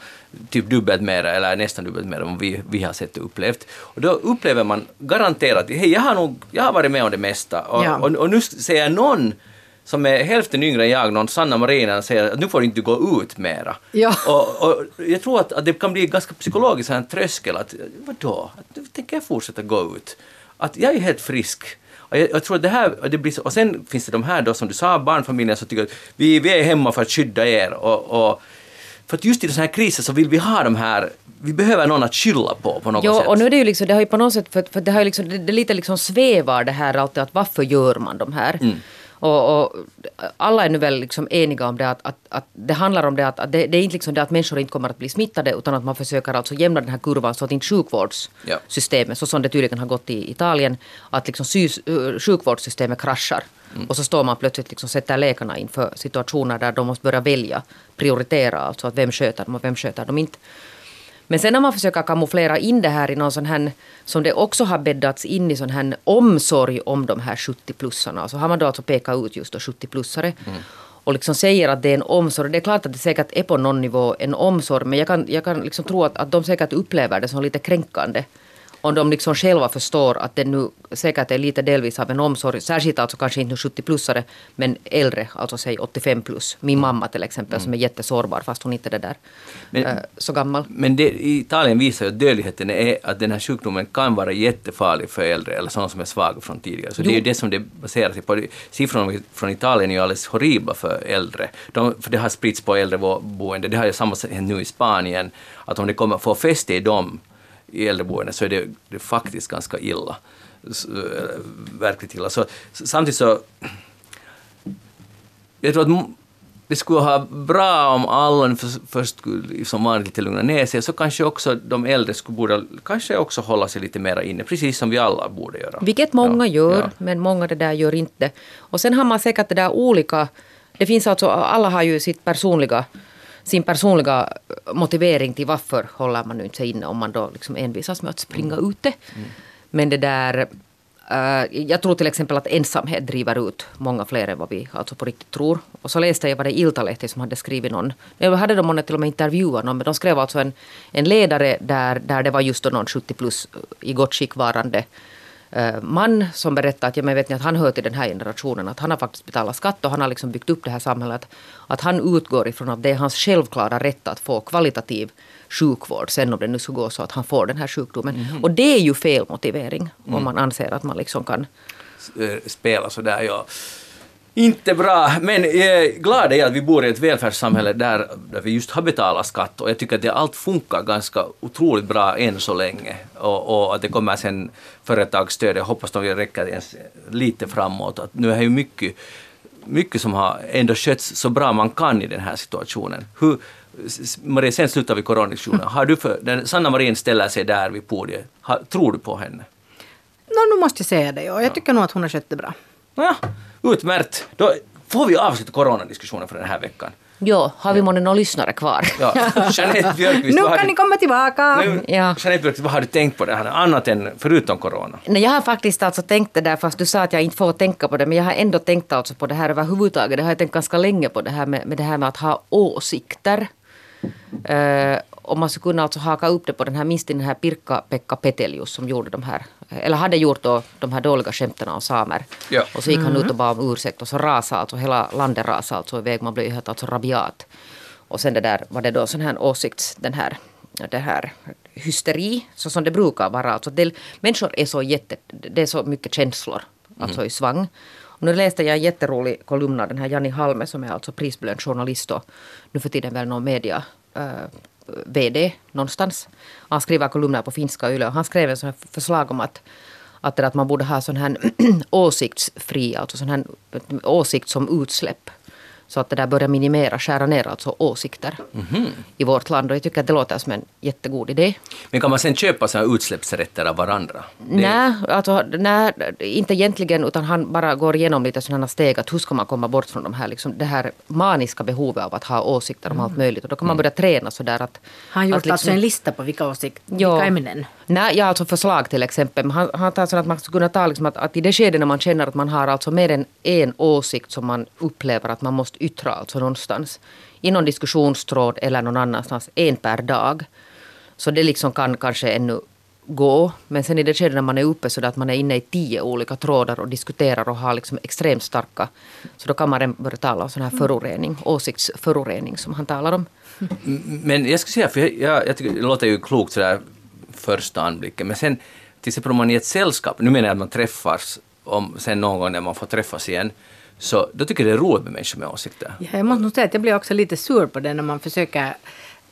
typ dubbelt mer eller nästan dubbelt mer än vad vi, vi har sett och upplevt. Och då upplever man garanterat, hej jag har nog, jag har varit med om det mesta, och, Ja. och, och nu säger någon som är hälften yngre än jag, någon Sanna Marina, säger att nu får du inte gå ut mera. Ja. Och, och jag tror att, att det kan bli ganska psykologiskt en tröskel att vadå, att, tänker jag fortsätta gå ut? Att jag är helt frisk. Och jag, jag tror att det här, det blir så, och sen finns det de här då som du sa, barnfamiljer som tycker att vi, vi är hemma för att skydda er. Och, och, för att just i sådana här kriser så vill vi ha de här, vi behöver någon att skylla på på något Ja, sätt. och nu är det ju liksom, det har ju på något sätt, för, för det har ju liksom, det, det lite liksom svävar det här alltid att varför gör man de här? Och, och alla är nu väl liksom eniga om det att, att, att det handlar om det att, att det, det är inte liksom det att människor inte kommer att bli smittade utan att man försöker alltså jämna den här kurvan så att inte sjukvårdssystemet, så som det tydligen har gått i Italien, att liksom sys, uh, sjukvårdssystemet kraschar. Och så står man plötsligt liksom sätter läkarna inför situationer där de måste börja välja, prioritera alltså att vem sköter dem och vem sköter dem inte. Men sen när man försöker kamouflera in det här i någon sån här, som det också har bäddats in i sån här omsorg om de här 70-plussarna, så har man då alltså pekat ut just då 70-plussare. Och liksom säger att det är en omsorg. Det är klart att det säkert är på någon nivå en omsorg, men jag kan, jag kan liksom tro att, att de säkert upplever det som lite kränkande. Om de liksom själva förstår att det nu säkert är lite delvis av en omsorg, särskilt alltså kanske inte 70-plussare, men äldre, alltså säg 85 plus. Min mamma till exempel som är jättesårbar fast hon inte är där Men- eh, så gammal. Men det, Italien visar ju att dödligheten är att den här sjukdomen kan vara jättefarlig för äldre eller sådana som är svaga från tidigare. Så det är ju det som det baserar sig på. Siffrorna från Italien är ju alldeles horribla för äldre. De, för det har spritts på äldreboende. Det har ju samma hänt nu i Spanien. Att om det kommer få fäste i dem i äldreboende så är det, det är faktiskt ganska illa. Äh, verkligt illa. Så, samtidigt så jag tror att det skulle ha bra om alla för- först skulle som vanligt lite lugna ner sig, så kanske också de äldre skulle borde kanske också hålla sig lite mera inne, precis som vi alla borde göra. Vilket många Ja, gör, ja. men många det där gör inte. Och sen har man säkert det där olika... Det finns alltså, alla har ju sitt personliga, sin personliga motivering till varför håller man nu inte sig inne om man då liksom envisas med att springa Mm. ute. Men det där... eh, jag tror till exempel att ensamhet driver ut många fler än vad vi alltså på riktigt tror. Och så läste jag vad det Iltalehti som hade skrivit någon, jag hade de månne till och med intervjuat någon, men de skrev alltså en, en ledare där, där det var just då någon 70 plus i gott skick varande eh, man som berättade att, ja, men vet ni, att han hör till den här generationen, att han har faktiskt betalat skatt och han har liksom byggt upp det här samhället. Att han utgår ifrån att det är hans självklara rätt att få kvalitativ sjukvård sen om det nu skulle gå så att han får den här sjukdomen. Och det är ju fel motivering om man anser att man liksom kan eh, spela sådär. Ja. Inte bra, men jag är glad är att vi bor i ett välfärdssamhälle där, där vi just har betalat skatt och jag tycker att det allt funkar ganska otroligt bra än så länge. Och, och att det kommer sen företagsstöd, jag hoppas de räcker ens lite framåt. Att nu är ju mycket, mycket som har ändå skötts så bra man kan i den här situationen. Hur, Maria, sen slutar vi coronadiskussionen. [LAUGHS] Har du för, den, Sanna Marin ställer sig där vid podiet. Har, tror du på henne? Nå, nu måste jag säga det. Och jag tycker nog att hon har skött det bra. Ja, utmärkt. Då får vi avsluta coronadiskussionen för den här veckan. Ja, har vi månne några lyssnare kvar? Ja, [LAUGHS] Jeanette Björkqvist, Nu kan du- ni komma tillbaka! Nu, Ja. Jeanette Björkqvist, vad har du tänkt på det här annat än förutom corona? Nej, jag har faktiskt alltså tänkt det där, fast du sa att jag inte får tänka på det, men jag har ändå tänkt alltså på det här överhuvudtaget. Det har jag tänkt ganska länge på det här med, med det här med att ha åsikter. Uh, om man skulle kunna alltså haka upp det på den här, minst den här Pirkka-Pekka Petelius som gjorde de här, eller hade gjort då de här dåliga skämten om samer. Ja. Och så gick han ut och bad om ursäkt och så rasade alltså hela landet rasade alltså iväg, man blev helt alltså rabiat. Och sen det där var det då sån här åsikts, den här, det här hysteri, så som det brukar vara. Alltså det, människor är så jätte, det är så mycket känslor, alltså i svang. Och nu läste jag en jätterolig kolumn av den här Janni Halme som är alltså prisbelönt journalist och nu för tiden väl någon media eh, VD någonstans. Han skriver kolumner på finska och Yle och han skrev en sån här förslag om att att, att man borde ha sån här [CLEARS THROAT] åsiktsfri, alltså sån här åsikt som utsläpp. Så att det där börjar minimera, skära ner alltså åsikter mm-hmm. i vårt land. Och jag tycker att det låter som en jättegod idé. Men kan man sen köpa såna utsläppsrätter av varandra? Nej, alltså, nej, inte egentligen, utan han bara går igenom lite sådana steg att hur ska man komma bort från de här, liksom, det här maniska behovet av att ha åsikter om mm. allt möjligt. Och då kan man mm. börja träna sådär att... Han har gjort liksom, alltså en lista på vilka åsikter, vilka ämnen? Nej, ja, alltså förslag till exempel. Han, han tar så att man ska kunna ta liksom att, att i det skedet när man känner att man har alltså mer än en åsikt som man upplever att man måste yttra alltså någonstans. I någon diskussionstråd eller någon annanstans, en per dag. Så det liksom kan kanske ännu gå. Men sen i det skedet när man är uppe så att man är inne i tio olika trådar och diskuterar och har liksom extremt starka. Så då kan man börja tala om sån här förorening, åsiktsförorening som han talar om. Men jag skulle säga, för jag, jag, jag tycker det låter ju klokt sådär första anblicken. Men sen till exempel om man är i ett sällskap, nu menar jag att man träffas om, sen någon gång när man får träffas igen, så då tycker jag det är roligt med människor med åsikter. Ja, jag måste nog säga att jag blir också lite sur på det när man försöker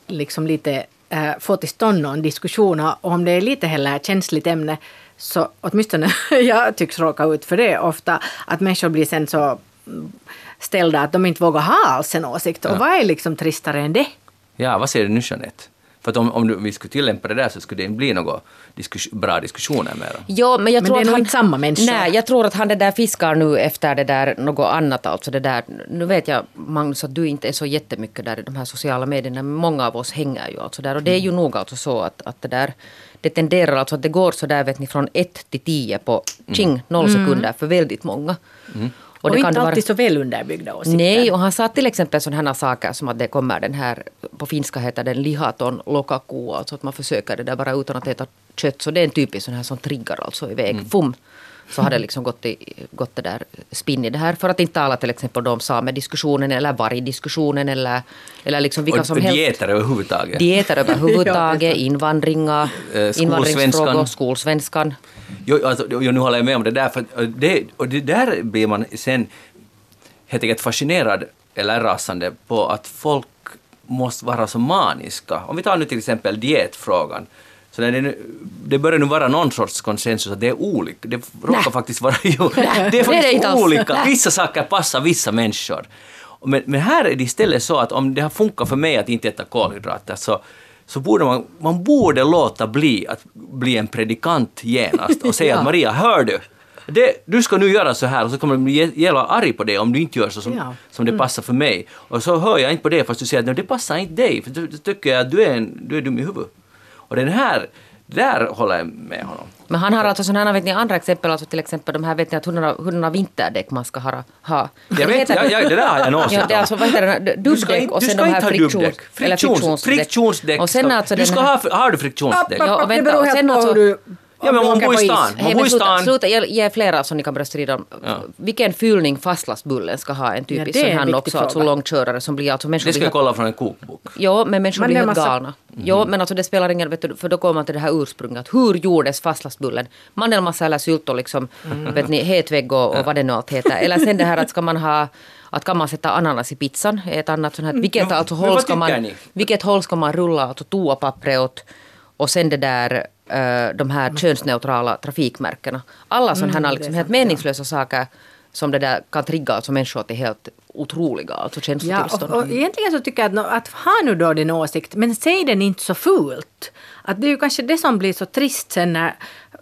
liksom lite äh, få till stånd någon diskussion och om det är lite heller känsligt ämne så åtminstone [LAUGHS] jag tycks råka ut för det ofta att människor blir sen så ställda att de inte vågar ha alls en åsikt. Och vad är liksom tristare än det? Ja, vad säger du nu Jeanette? För att om, om vi skulle tillämpa det där så skulle det inte bli några diskus bra diskussioner mer. Jo, men jag tror men det är att han, inte samma människa. Nej, jag tror att han det där fiskar nu efter det där något annat. Alltså det där, nu vet jag Magnus att du inte är så jättemycket där i de här sociala medierna. Men många av oss hänger ju alltså där. Och det är ju nog alltså så att, att det där det tenderar alltså att det går så där vet ni från 1 till 10 på ching, noll mm. sekunder för väldigt många. Mm. Och, och det inte alltid vara... så väl underbyggda åsikter. Nej, och han sa till exempel sådana saker som att det kommer den här, på finska heter den lihaton lokaku, alltså att man försöker det där bara utan att äta kött. Så det är en typisk sån här som triggar alltså iväg. Mm. Fum! Så har det liksom gått, i, gått det där spinn i det här. För att inte tala till exempel om samediskussionen eller vargdiskussionen eller, eller liksom vilka och, som och helst. Dieter överhuvudtaget. Dieter överhuvudtaget, [LAUGHS] invandringar, eh, invandringsfrågor, skolsvenskan. Jo, alltså, jo, nu håller jag med om det där, för det, och det där blir man sen helt enkelt fascinerad eller rasande på att folk måste vara så maniska. Om vi tar nu till exempel dietfrågan, så det, nu, det börjar nu vara någon sorts konsensus att det är olika. Det råkar Nä. faktiskt vara [LAUGHS] jo, det är faktiskt det är olika. Vissa saker passar vissa människor. Men, men här är det istället så att om det har funkat för mig att inte äta kolhydrater så så borde man, man borde låta bli att bli en predikant genast och säga [LAUGHS] ja. att Maria, hör du, det, du ska nu göra så här och så kommer bli jävla arg på det om du inte gör så som, ja. som det mm. passar för mig. Och så hör jag inte på det fast du säger att det passar inte dig, för då tycker jag att du är, en, du är dum i huvudet. Och den här, där håller jag med honom. Men han har alltså sådana vet ni, andra exempel, alltså till exempel de här vet ni att hurdana vinterdäck man ska ha. ha. Jag vet, ja, ja, det där har jag någonsin ja, det är alltså, vad heter det, dubbdäck och sen de här friktions, friktions, friktionsdäck. Och sen alltså du ska ha, har du friktionsdäck? Ja, och vänta, och sen alltså, Ja, men man bor i stan. Man bor i stan. Sluta, ge flera som ni kan börja strida om. Ja. Vilken fyllning fastlastbullen ska ha en typisk ja, sån här också, alltså långkörare som blir alltså Det ska jag kolla från en kokbok. Jo, men människor blir helt massa... galna. Mm. Jo, men alltså det spelar ingen roll, för då kommer man till det här ursprunget. Hur gjordes fastlastbullen? Mandelmassa eller sylt och liksom, mm. vet ni, hetvägg och, och vad det nu allt heter. Eller sen det här att ska man ha att kan man sätta ananas i pizzan? Ett annat sånt här, mm. vilket, alltså, håll ska man, vilket håll ska man rulla alltså, toapappret åt? Och sen det där de här könsneutrala trafikmärkena. Alla sådana här mm, liksom, helt meningslösa saker som det där kan trigga alltså människor till helt otroliga alltså känslotillstånd. Ja, och, och egentligen så tycker jag att, att ha nu då din åsikt, men säg den inte så fult. Att det är ju kanske det som blir så trist sen när,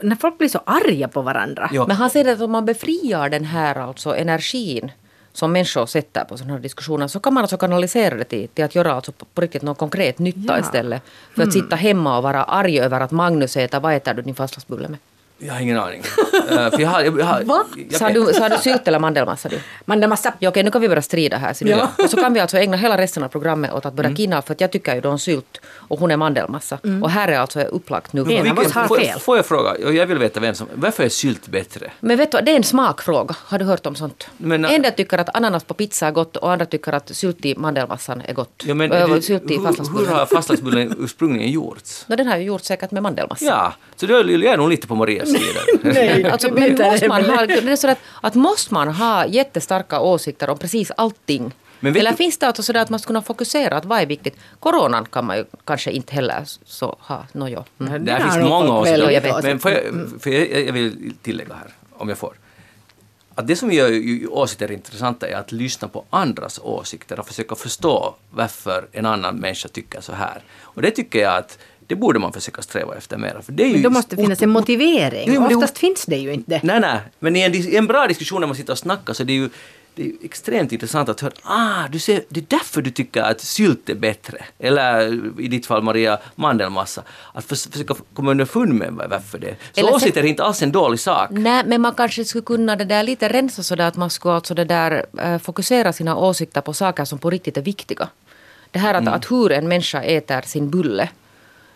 när folk blir så arga på varandra. Ja. Men han säger att om man befriar den här alltså energin som människor sätter på sådana här diskussioner så kan man alltså kanalisera det till, till att göra alltså på, riktigt någon konkret nytta ja. istället. För att mm. sitta hemma och vara arg över att Magnus äter, vad äter du din fastlagsbulle med? Jag har ingen aning. uh, för jag har, jag, jag, Va? Jag, sa, du, sa du sylt eller mandelmassa? Du? Mandelmassa. Ja, okej, nu kan vi börja strida här. Ja. Och så kan vi alltså ägna hela resten av programmet åt att börja mm. kinna, för att jag tycker ju då om sylt och hon är mandelmassa. Mm. Och här är alltså upplagt nu. Har får, fel. får jag fråga, jag vill veta vem som, varför är sylt bättre? Men vet du det är en smakfråga. Har du hört om sånt? Men, en del tycker att ananas på pizza är gott och andra tycker att sylt i mandelmassan är gott. Ja, men, det, sylt i hur, hur har fastlagsbullen ursprungligen gjorts? [LAUGHS] No, den har ju gjorts säkert med mandelmassa. Ja, så då är jag nog lite på Marias [LAUGHS] [LAUGHS] Nej, [LAUGHS] Alltså, det men är måste man ha, det är så att, att måste man ha jättestarka åsikter om precis allting? Eller du- finns det alltså sådär att man ska kunna fokusera att vad är viktigt? Coronan kan man ju kanske inte heller så ha. No, jo. Mm. Där finns många åsikter. Men, men får jag, Mm. för jag, jag vill tillägga här, om jag får. Att det som gör ju åsikter intressanta är att lyssna på andras åsikter och försöka förstå varför en annan människa tycker så här. Och det tycker jag att det borde man försöka sträva efter mer. För det är ju Men då måste det finnas en motivering. Jo, det- Oftast finns det ju inte. Nej, nej, men i en, i en bra diskussion när man sitter och snackar så det är ju det är extremt intressant att höra, ah, du ser, det är därför du tycker att sylt är bättre. Eller i ditt fall Maria, mandelmassa. Att förs- försöka komma underfund med varför det är. Så Eller åsikter är inte alls en dålig sak. Nej, men man kanske skulle kunna det där lite rensa så där att man skulle alltså det där, eh, fokusera sina åsikter på saker som på riktigt är viktiga. Det här att, Mm. att hur en människa äter sin bulle,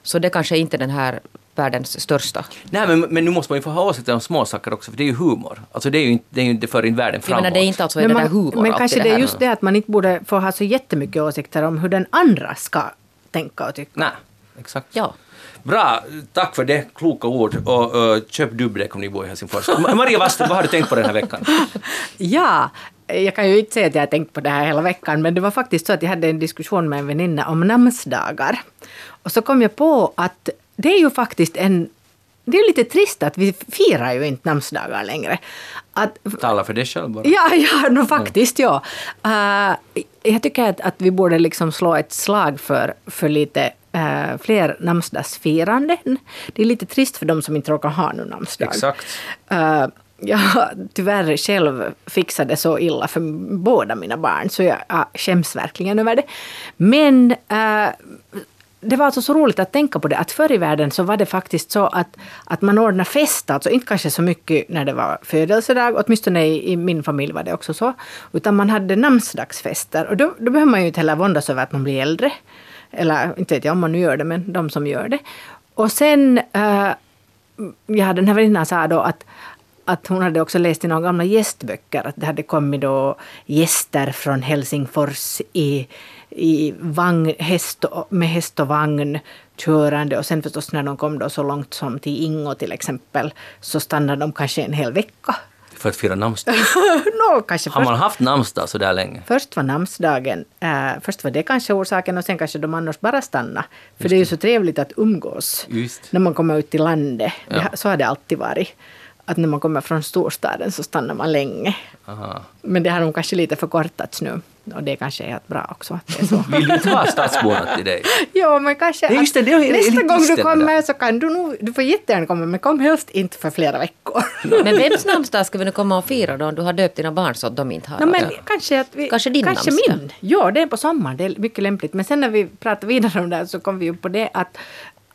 så det kanske inte är den här världens största. Nej, men, men nu måste man ju få ha åsikter om små saker också, för det är ju humor. Alltså det är ju inte, det är ju inte för in världen framåt. menar, det är inte alltså Men, det där man, humor men kanske det här. är just det att man inte borde få ha så jättemycket åsikter om hur den andra ska tänka och tycka. Nej, exakt. Ja. Bra, tack för det. Kloka ord. Och uh, köp dubbdäck om ni bor i Helsingfors. Ma- Maria Waster, vad har du tänkt på den här veckan? [LAUGHS] Ja, jag kan ju inte säga att jag har tänkt på det här hela veckan, men det var faktiskt så att jag hade en diskussion med en väninna om namnsdagar. Och så kom jag på att det är ju faktiskt en... Det är lite trist att vi firar ju inte namnsdagar längre. Att, Tala för dig själv bara. Ja, [LAUGHS] ja no, faktiskt ja. Uh, jag tycker att, att vi borde liksom slå ett slag för, för lite uh, fler namnsdagsfiranden. Det är lite trist för de som inte råkar ha någon namnsdag. Exakt. Uh, jag har tyvärr själv fixat det så illa för båda mina barn så jag uh, skäms verkligen över det. Men uh, det var alltså så roligt att tänka på det att förr i världen så var det faktiskt så att, att man ordnade fest, alltså inte kanske så mycket när det var födelsedag, åtminstone i, i min familj var det också så, utan man hade namnsdagsfester och då, då behöver man ju inte heller våndas över att man blir äldre. Eller inte vet jag om man nu gör det, men de som gör det. Och sen, eh, uh, ja den här väninnan sa då att att hon hade också läst i några gamla gästböcker att det hade kommit då gäster från Helsingfors i, i vagn, häst med häst och vagn körande och sen förstås när de kom då så långt som till Ingo till exempel så stannade de kanske en hel vecka. För att fira namnsdag. [LAUGHS] no, kanske Har först, man haft namnsdag så där länge? först var namnsdagen, äh, först var det kanske orsaken och sen kanske de annars bara stanna. För det är ju så trevligt att umgås Just. när man kommer ut till landet. Det Ja. Så har det alltid varit. Att när man kommer från storstaden så stannar man länge. Aha. Men det har nog kanske lite förkortats nu. Och det kanske är helt bra också att det är så. [LAUGHS] Vill du inte ha stadsborna till dig? [LAUGHS] ja, men kanske Det just det, det är nästa gång du kommer där. så kan du nog, du får jättegärna komma, men kom helst inte för flera veckor. [LAUGHS] Men vems namnsdag ska vi nu komma och fira då om du har döpt dina barn så att de inte har? No, men kanske, att vi, Kanske din kanske namnsdag. min. Ja, det är på sommaren. Det är mycket lämpligt. Men sen när vi pratar vidare om det här så kom vi ju på det att,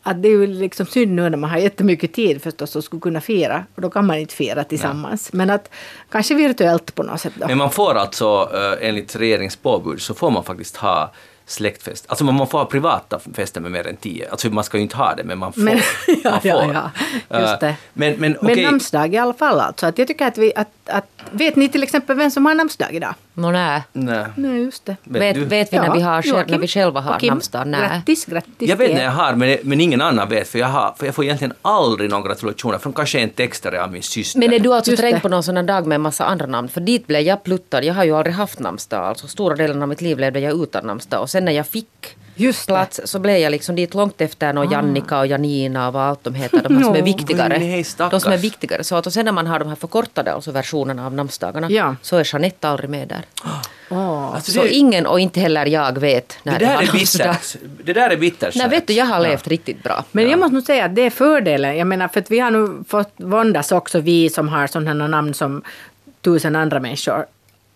att det är ju liksom synd nu när man har jättemycket tid förstås och skulle kunna fira. Och då kan man inte fira tillsammans. Men att kanske virtuellt på något sätt då. Men man får alltså, eh, enligt regeringens påbud, så får man faktiskt ha släktfest. Alltså man får ha privata fester med mer än tio. Alltså man ska ju inte ha det, men man får. Men, [LAUGHS] ja, man ja, får. ja, just Eh, det. Men, men Men okej, namnsdag i alla fall alltså. Att jag tycker att vi, att, att, vet ni till exempel vem som har namnsdag idag? Nå, nej. nej. Nej, just det. Vet, du? vet vi när, vi har, när vi själva har Joakim, namnsdag? Nej. Grattis, grattis Jag vet när jag har, men, men ingen annan vet, för jag, har, för jag får egentligen aldrig några gratulationer från kanske en textare av min syster. Men är du alltså Just trängd på någon sån här dag med en massa andra namn? För dit blev jag pluttad. Jag har ju aldrig haft namnsdag. Alltså stora delen av mitt liv levde jag utan namnsdag. Och sen när jag fick Just det. Ah. plats så blev jag liksom dit långt efter någon Jannika och Janina och vad allt de heter. De här som är [LAUGHS] viktigare. nej, de som är viktigare. Så att, och sen när man har de här förkortade alltså versionerna av namnsdagarna Ja. så är Jeanette aldrig med där. [GASPS] Åh. Alltså, Så det, ingen och inte heller jag vet när det, det, där har är namnsdag. bittert. Det där är bittert. Nej, vet du, jag har Ja. levt riktigt bra. Men jag måste nog säga att det är fördelen. Jag menar, för att vi har nu fått våndas också, vi som har sådana namn som tusen andra människor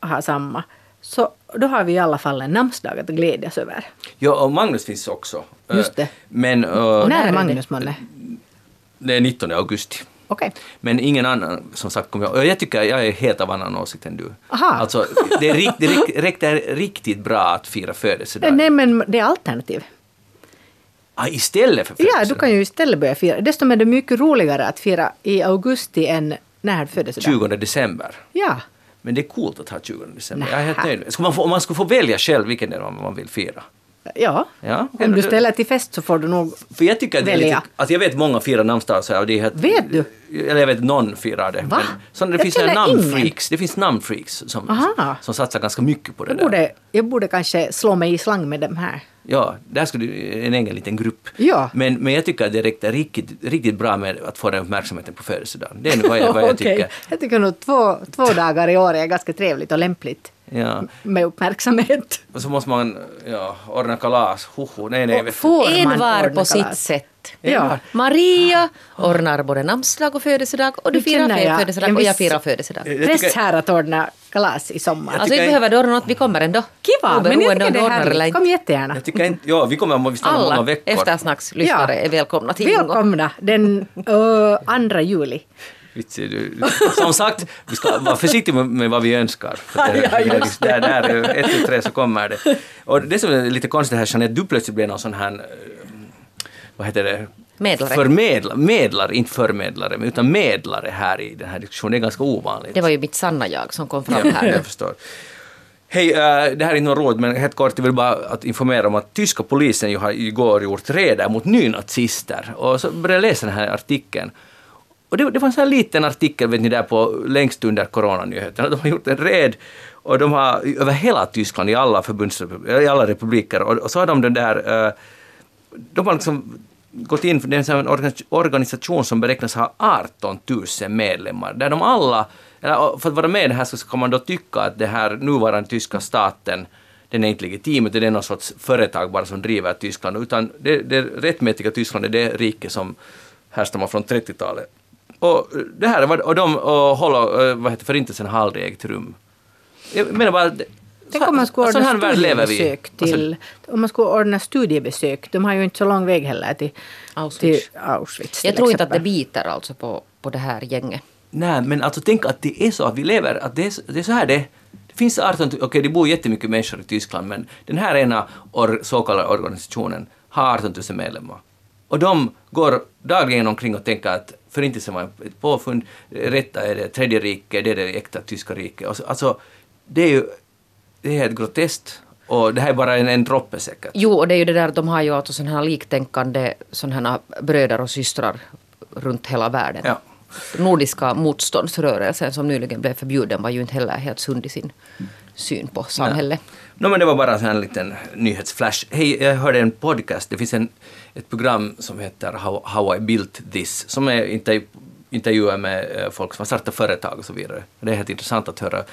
har samma. Så då har vi i alla fall en namnsdag att glädjas över. Ja, och Magnus finns också. Eh, Just det. Men eh, När är? Magnus månne? det är 19 augusti. Okej. Men ingen annan, som sagt, kommer jag och Jag tycker jag är helt av annan åsikt än du. Aha. Alltså, det är, rikt, det, är, rikt- rikt, det är riktigt bra att fira födelsedag. Nej, men det är alternativ. Ah, istället för Ja, födelsedag. du kan ju istället börja fira. Dessutom är det mycket roligare att fira i augusti än när födelsedag. 20 december. Ja. Men det är coolt att ha 20 december. Nä. Jag är helt nöjd. Skulle man få, om man skulle få välja själv vilken del man man vill fira. Ja, Ja, om du det- ställer till fest så får du nog... För jag tycker att det är lite, Välja. alltså jag vet många firar namnsdagar så här, och det är helt, Vet du? Eller jag vet någon firar det. Va? Men, så det Jag finns namnfreaks, det finns namnfreaks som, Aha. som satsar ganska mycket på det Jag där. borde, jag borde kanske slå mig i slang med dem här. Ja, där skulle du en egen liten grupp. Ja. Men, men jag tycker att det räckte riktigt, riktigt bra med att få den uppmärksamheten på födelsedagen. Det är nog vad jag, vad jag [LAUGHS] Okej. tycker. Jag tycker nog två, två dagar i år är ganska trevligt och lämpligt Ja. med uppmärksamhet. Och så måste man ja, ordna kalas. Hoho, nej, nej. Och får man En var på sitt kalas? sätt. Ja. Maria ordnar både namnsdag och födelsedag och du firar jag födelsedag och jag firar födelsedag. Press här att ordna kalas i sommar. Alltså vi behöver inte ordna något, vi kommer ändå. Kiva, men jag Oberoende tycker om det är härligt. inte. Kom jättegärna. Jag tycker inte, ja, vi kommer att stanna många Alla veckor. eftersnackslyssnare Ja. är välkomna till Ingo. Välkomna den uh, andra juli. Vitsi, du, som sagt, vi ska vara försiktiga med, vad vi önskar. Just där, där, ett, tu, tre så kommer det. Och det som är lite konstigt här, Jeanette, du plötsligt blev någon sån här, eh, vad heter det? Medlare. Förmedla, medlare, inte förmedlare, utan medlare här i den här diskussionen. Det är ganska ovanligt. Det var ju mitt sanna jag som kom fram Ja, här. jag förstår. Hej, eh, det här är inte något råd, men helt kort, jag vill bara att informera om att tyska polisen ju har igår gjort räder mot nynazister. Och så började jag läsa den här artikeln. Och det, det var en sån här liten artikel, vet ni, där på längst under coronanyheterna. De har gjort en räd och de har över hela Tyskland, i alla i alla republiker, och, och så har de den där eh, de har liksom gått in för det är en organisation som beräknas ha 18 000 medlemmar, där de alla, för att vara med i det här så ska man då tycka att det här nuvarande tyska staten, den är inte legitim, utan det är någon sorts företag bara som driver Tyskland, utan det, det rättmätiga Tyskland är det rike som härstammar från 30-talet. Och eh, det här, och de och håller, eh, vad heter förintelsen har aldrig ägt rum. Jag menar bara, Tänk om man skulle ordna i. studiebesök Alltså, till... Om man skulle ordna studiebesök. De har ju inte så lång väg heller till Auschwitz. Till Auschwitz Jag till tror inte att det biter alltså på, på det här gänget. Nej, men alltså tänk att det är så att vi lever, att det är, så- det är så här det det finns 18 000, okej det bor jättemycket människor i Tyskland, men den här ena or, så kallade organisationen har 18 000 medlemmar. Och de går dagligen omkring och tänker att förintelsen var ett påfund, rätta är det tredje riket, det är det äkta tyska riket. Så- Alltså, det är ju det är helt groteskt. Och det här är bara en, en droppe säkert. Jo, och det är ju det där, de har ju alltså sådana här liktänkande sådana här bröder och systrar runt hela världen. Ja. Nordiska motståndsrörelsen som nyligen blev förbjuden var ju inte heller helt sund i sin syn på samhället. No, men det var bara en liten nyhetsflash. Hej, jag hörde en podcast. Det finns en, ett program som heter How, How I Built This, som är intervju, intervjuer med eh, folk som har startat företag och så vidare. Det är helt intressant att höra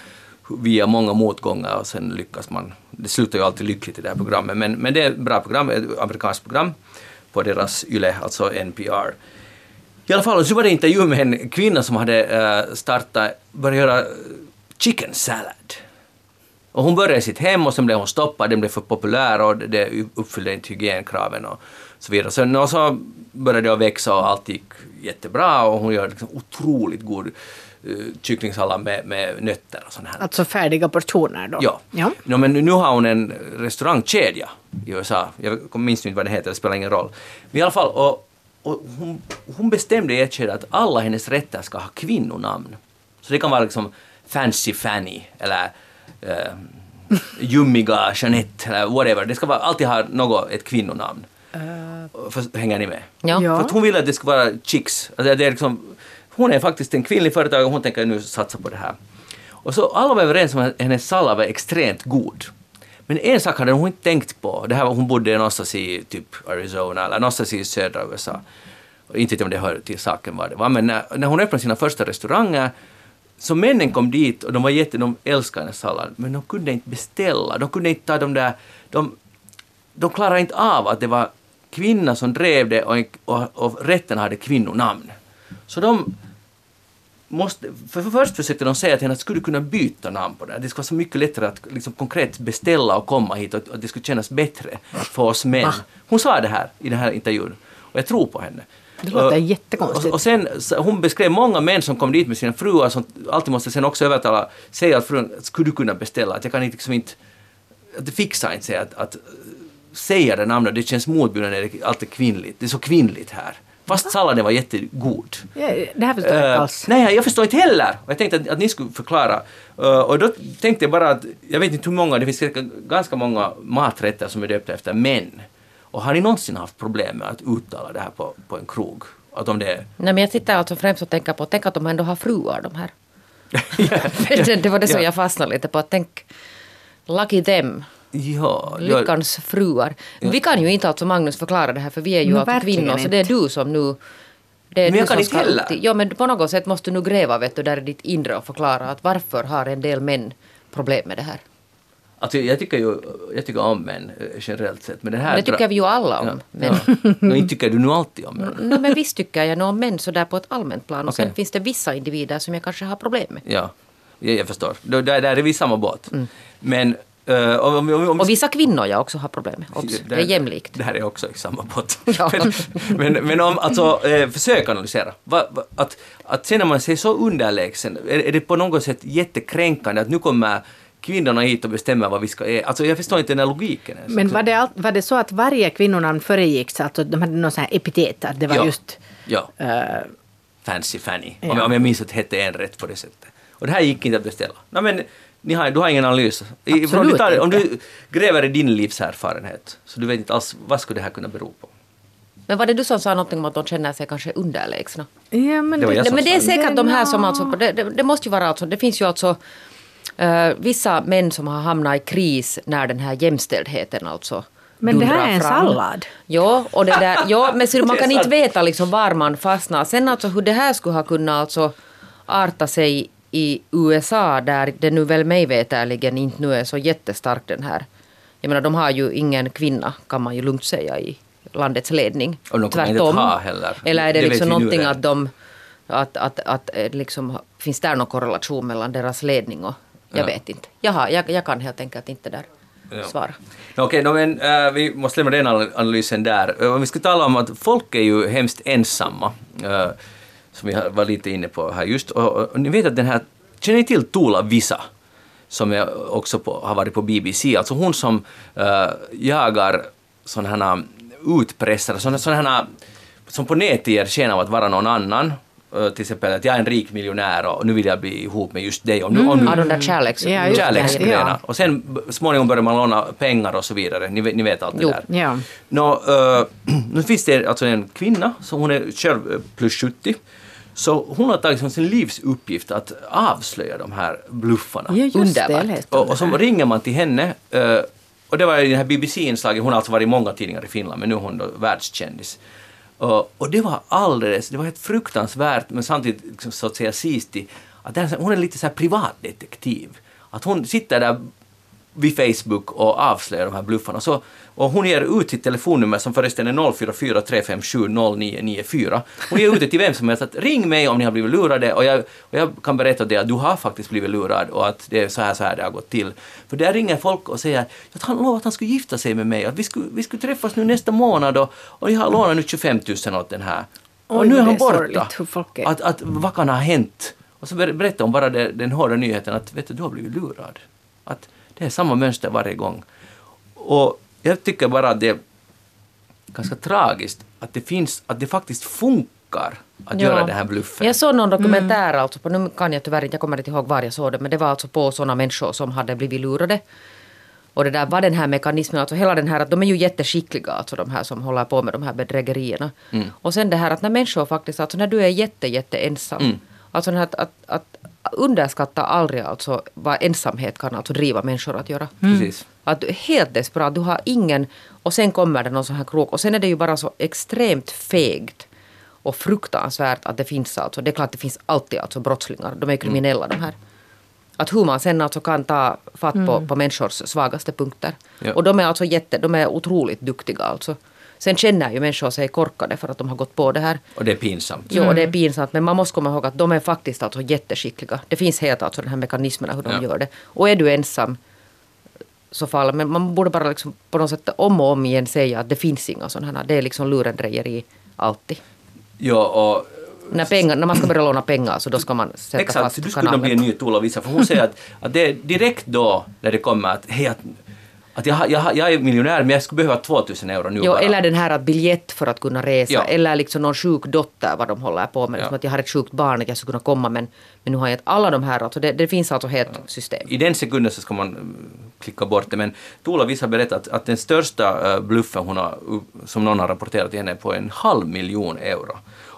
via många motgångar och sen lyckas man. Det slutar ju alltid lyckligt i det här programmet, men, men det är ett bra program, ett amerikanskt program på deras YLE, alltså NPR. I alla fall, så var det intervju med en kvinna som hade eh, startat, börjat göra chicken salad. Och hon började i sitt hem och sen blev hon stoppad, den blev för populär och det- uppfyllde inte hygienkraven och så vidare. Sen och så började det att växa och allt gick jättebra och hon gör liksom otroligt god kycklingsallad med, med nötter och sånt här. Alltså färdiga portioner då? Ja. ja. No, men nu har hon en restaurangkedja i USA. Jag minns inte vad det heter, det spelar ingen roll. Men i alla fall, och, och hon, hon bestämde i ett skede att alla hennes rätter ska ha kvinnonamn. Så det kan vara liksom Fancy Fanny eller eh, Ljummiga Jeanette eller whatever. Det ska vara, alltid ha något, ett kvinnonamn. För, hänger ni med? Ja. Ja. För att hon vill att det ska vara chicks. Alltså det är liksom, hon är faktiskt en kvinnlig företagare och hon tänker nu satsa på det här. Och så alla var överens om att hennes sallad var extremt god. Men en sak hade hon inte tänkt på. Det här var, hon bodde någonstans i typ Arizona eller någonstans i södra USA. Inte vet jag om det hör till saken vad det var, men när, när hon öppnade sina första restauranger så männen kom dit och de var jätte, de älskade hennes sallad, men de kunde inte beställa. De kunde inte ta de där, de, de klarade inte av att det var kvinna som drev det och, och, och rätten hade kvinnonamn. Så de måste, för, för först försökte de säga till henne att skulle du kunna byta namn på det. Det skulle vara så mycket lättare att liksom, konkret beställa och komma hit och att det skulle kännas bättre för oss män. Hon sa det här i den här intervjun och jag tror på henne. Det låter Och- jättekonstigt. Och, och sen, hon beskrev många män som kom dit med sina fruar som alltid måste sen också övertala, säga att frun, skulle du kunna beställa? Att jag kan liksom inte, att det fixar inte sig att, att säga det namnet, det känns motbjudande det alltid är kvinnligt. Det är så kvinnligt här. Fast salladen var jättegod. Ja, det här förstår jag inte Eh, alls. nej, jag förstår inte heller. Och jag tänkte att, att ni skulle förklara. Eh, och då tänkte jag bara att, jag vet inte hur många, det finns ganska många maträtter som är döpta efter män. Och har ni någonsin haft problem med att uttala det här på, på en krog? Att om det är... Nej, men jag sitter alltså främst och tänker på, tänk att de ändå har fruar de här. [LAUGHS] det, [LAUGHS] det var det som Ja. jag fastnade lite på. Tänk, lucky them. Ja, ja, Lyckans fruar. Vi kan ju inte alltså Magnus förklara det här för vi är ju No, alltså kvinnor så inte. det är du som nu det är Men jag du kan som inte ska heller. till- Ja men på något sätt måste du nu gräva vet du, där i ditt inre och förklara att varför har en del män problem med det här. Alltså, jag tycker ju jag tycker om män eh, generellt sett. Men det här Det tycker vi ju alla om. Ja, Men, ja. Men inte tycker du nu alltid om män. no, men visst tycker jag nog om män sådär på ett allmänt plan. Och sen Okej. finns det vissa individer som jag kanske har problem med. Ja, jag, jag förstår. Då, där, där är vi i samma båt. Men uh, om, om, om, om. Och vissa kvinnor jag också har problem med. Obs, Det är jämlikt. Det här är också i samma båt. [LAUGHS] Ja. men, men, men om, alltså, eh, försök analysera. Va, va, att, att sen när man ser så underlägsen, är, är det på något sätt jättekränkande att nu kommer kvinnorna hit och bestämmer vad vi ska äta? Alltså jag förstår inte den här logiken ens. Men var det, allt, var det så att varje kvinnonamn föregicks, alltså de hade någon sån här epitet, att det var Ja. just... Ja, eh, Fancy Fanny. Om, Ja. jag, om jag minns att det hette en rätt på det sättet. Och det här gick inte att beställa. Nej, men ni har, du har ingen analys. I- Absolut om, du tar, om du gräver i din livserfarenhet, så du vet inte alls vad skulle det här kunna bero på. Men var det du som sa någonting om att de känner sig kanske underlägsna? ja, men Det som men det är säkert de här som alltså, det, det, det måste ju vara alltså, det finns ju alltså eh, vissa män som har hamnat i kris när den här jämställdheten alltså Men det här är en fram. sallad. Ja, och det där, ja men så [LAUGHS] man Det kan inte veta liksom var man fastnar. Sen alltså hur det här skulle ha kunnat alltså arta sig i USA där det nu väl mig veterligen inte nu är så jättestark den här. Jag menar de har ju ingen kvinna kan man ju lugnt säga i landets ledning. Och de kommer inte att ha heller. Eller är det, Det liksom någonting att de att, att, att eh, liksom, finns där någon korrelation mellan deras ledning och jag Ja. vet inte. Jaha, jag, jag kan helt enkelt inte där Ja. svara. Nå, Okej, nå, men eh, vi måste lämna den anal- analysen där. Eh, om vi ska tala om att folk är ju hemskt ensamma, eh, som vi har- var lite inne på här just. Och, och, och ni vet att den här, känner ni till Tula Visa? Som är också på, har varit på BBC, alltså hon som eh, jagar sådana här utpressare, sådana, sådana här som på nätet ger sken av att vara någon annan. Eh, till exempel att jag är en rik miljonär och nu vill jag bli ihop med just dig. Om du, om du, Ja, de där kärleks... Ja, det. Och sen småningom börjar man låna pengar och så vidare. Ni vet, ni vet allt det Jo. där. Ja. Nå, eh, [CLEARS THROAT] nu finns det alltså en kvinna, så hon är själv eh, plus 70. Så hon har tagit som sin livsuppgift att avslöja de här bluffarna. Ja. Underbart. Och, och så här. ringer man till henne. eh, och det var i det här BBC-inslaget, hon har alltså varit i många tidningar i Finland, men nu är hon då världskändis. Och, och det var alldeles, det var helt fruktansvärt, men samtidigt liksom, så att säga sistigt, att det är, så- hon är lite så här privatdetektiv. Att hon sitter där vid Facebook och avslöjar de här bluffarna. Så, och hon ger ut sitt telefonnummer som förresten är 044 357 0994. Hon ger ut det till vem som helst att ring mig om ni har blivit lurade och jag, och jag kan berätta det att du har faktiskt blivit lurad och att det är så här, så här det har gått till. För där ringer folk och säger att han lovade att han skulle gifta sig med mig, att vi skulle, vi skulle träffas nu nästa månad och, och jag har lånat nu 25 000 åt den här. och Oj, nu är han borta. är. Att, att, vad kan ha hänt? Och så ber- berättar hon bara det, den hårda nyheten att vet du, du har blivit lurad. Att det är samma mönster varje gång. Och jag tycker bara att det är ganska tragiskt att det finns, att det faktiskt funkar att Ja. göra den här bluffen. Jag såg någon dokumentär, alltså på, nu kan jag tyvärr inte, jag kommer inte ihåg var jag såg det, men det var alltså på sådana människor som hade blivit lurade. Och det där var den här mekanismen, alltså hela den här att de är ju jätteskickliga, alltså de här som håller på med de här bedrägerierna. Och sen det här att när människor faktiskt, alltså när du är jätte, jätte ensam, Mm. alltså den här att, att, att underskatta aldrig alltså vad ensamhet kan alltså driva människor att göra. Precis. Att du är helt desperat, du har ingen och sen kommer det någon sån här krok och sen är det ju bara så extremt fegt och fruktansvärt att det finns alltså, det är klart det finns alltid alltså brottslingar, de är ju kriminella de här. Att hur man sen alltså kan ta fatt på, på människors svagaste punkter. Ja. Och de är alltså jätte, de är otroligt duktiga alltså. Sen känner ju människor sig korkade för att de har gått på det här. Och det är pinsamt. Jo, och det är pinsamt, men man måste komma ihåg att de är faktiskt alltså jätteskickliga. Det finns helt alltså den här mekanismerna hur de Ja. gör det. Och är du ensam så fall, men man borde bara liksom på något sätt om och om igen säga att det finns inga sådana här, det är liksom lurendrejeri alltid. Ja, och När, pengar, när man ska börja låna pengar så då ska man sätta Exakt, fast du skulle kunna bli en kanalen. ny Tuula Visa, för hon säger att, att det är direkt då när det kommer att, hej, att, Att jag, jag, jag är miljonär men jag skulle behöva 2000 euro nu Jo, bara. eller den här att biljett för att kunna resa, Ja. eller liksom någon sjuk dotter vad de håller på med. Ja. Som att jag har ett sjukt barn att jag skulle kunna komma men, men nu har jag alla de här, alltså det, det finns alltså helt system. I den sekunden så ska man mm, klicka bort det. Men Tuula Viss har berättat att den största eh, bluffen hon har, som någon har rapporterat till henne är på en halv miljon euro.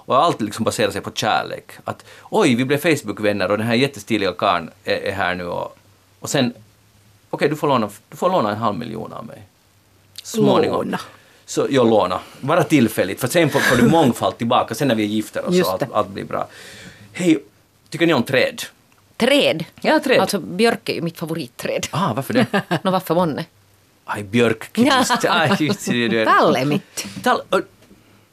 Och allt liksom baserar sig på kärlek. Att oj, vi blev Facebook-vänner och den här jättestiliga karln är, är här nu och, och sen okej, du, får låna, du får låna en halv miljon av mig. Småningom. Låna. Så jag låna. Bara tillfälligt, för sen får, får du mångfald [LAUGHS] tillbaka sen när vi är gifta och allt, allt blir bra. Hej, tycker ni om träd? Träd! Ja, träd. Alltså björk är ju mitt favoritträd. Ah, varför det? [LAUGHS] Nå varför månne? Aj, björkkvist. Är- Tall är mitt. Tall,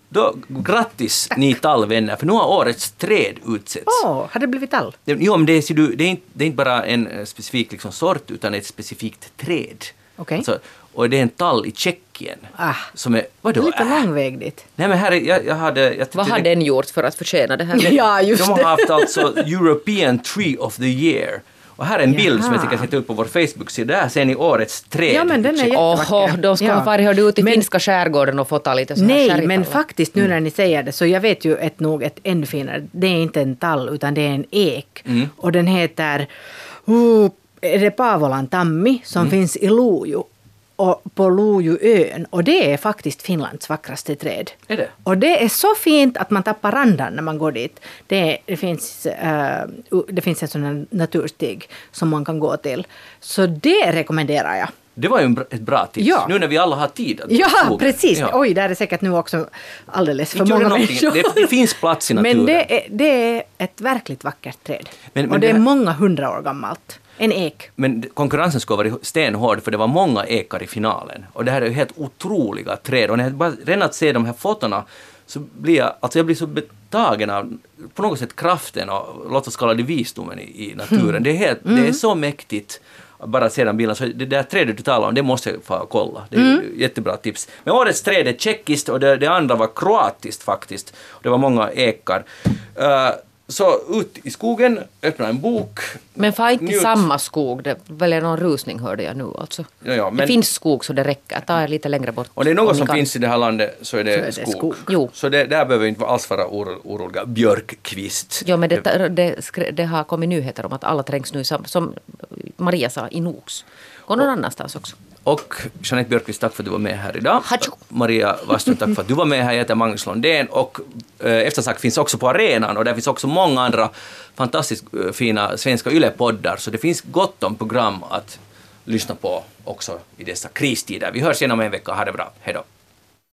då, grattis ni tallvänner, för nu har årets träd utsetts. Åh, har det blivit tall? Det- Jo, men det är, det, är inte, det är inte bara en eh, specifik liksom, sort, utan ett specifikt träd. Okej. Alltså, och det är en tall i Tjeckien. Ah. Som är... Vadå? lite äh? lång väg dit. Nej, men här är, jag, jag hade... Jag Vad har den gjort för att förtjäna det här? [LAUGHS] Ja, just De har det. haft alltså European Tree of the Year. Och här är en bild som jag Jaha. tänker sätta upp på vår Facebook-sida. Där ser ni årets träd. Ja, men den är jättevacker. Oho, de ska Ja. ha farit ut i Men- finska skärgården och fått lite så här Nej, men faktiskt nu när ni säger det så jag vet ju ett nog ett ännu finare. Det är inte en tall utan det är en ek. Och den heter uh, är det Pavolan tammi som finns i Lojo. Och på Lojoön. Och det är faktiskt Finlands vackraste träd. Är det? Och det är så fint att man tappar andan när man går dit. Det, det, finns, eh, det finns en sån naturstig som man kan gå till. Så det rekommenderar jag. Det var ju ett bra tips. Ja. Nu när vi alla har tid att Ja, skogen. precis. Ja. Oj, där är säkert nu också alldeles för Inte många människor. Det, det finns plats i naturen. [LAUGHS] Men det är, det är ett verkligt vackert träd. Men- men och det det är många hundra år gammalt. En ek. Men konkurrensen skulle varit stenhård för det var många ekar i finalen. Och det här är ju helt otroliga träd. Och när jag bara, redan att se de här fotona så blir jag, alltså jag blir så betagen av på något sätt kraften och låt oss kalla det visdomen i, i naturen. Det, är helt, det är så mäktigt att bara se den bilden. Så det där trädet du talar om, det måste jag få kolla. Det är ju jättebra tips. Men årets träd är tjeckiskt och det, det andra var kroatiskt faktiskt. Det var många ekar. Eh, så ut i skogen, öppna en bok. Men far inte njut. samma skog. Det väl någon rusning hörde jag nu alltså. Ja, ja, Det men- finns skog så det räcker. Ta er lite längre bort. Och det är om något som kan. finns i det här landet så är det, Så är det skog. skog. Jo. Så det, där behöver vi inte alls vara oro, oroliga. Björkkvist. Jo, men det, det, det har kommit nyheter om att alla trängs nu, som, som Maria sa, i Nox. Gå någon annanstans också. Och Jeanette Björkqvist, tack för att du var med här idag. Hatsjo. Maria Wasström, tack för att du var med här. Jag heter Magnus Lundén och eh, Eftersnack finns också på arenan och där finns också många andra fantastiskt eh, fina svenska yle-poddar. Så det finns gott om program att lyssna på också i dessa kristider. Vi hörs igen om en vecka. Ha det bra. Hej då.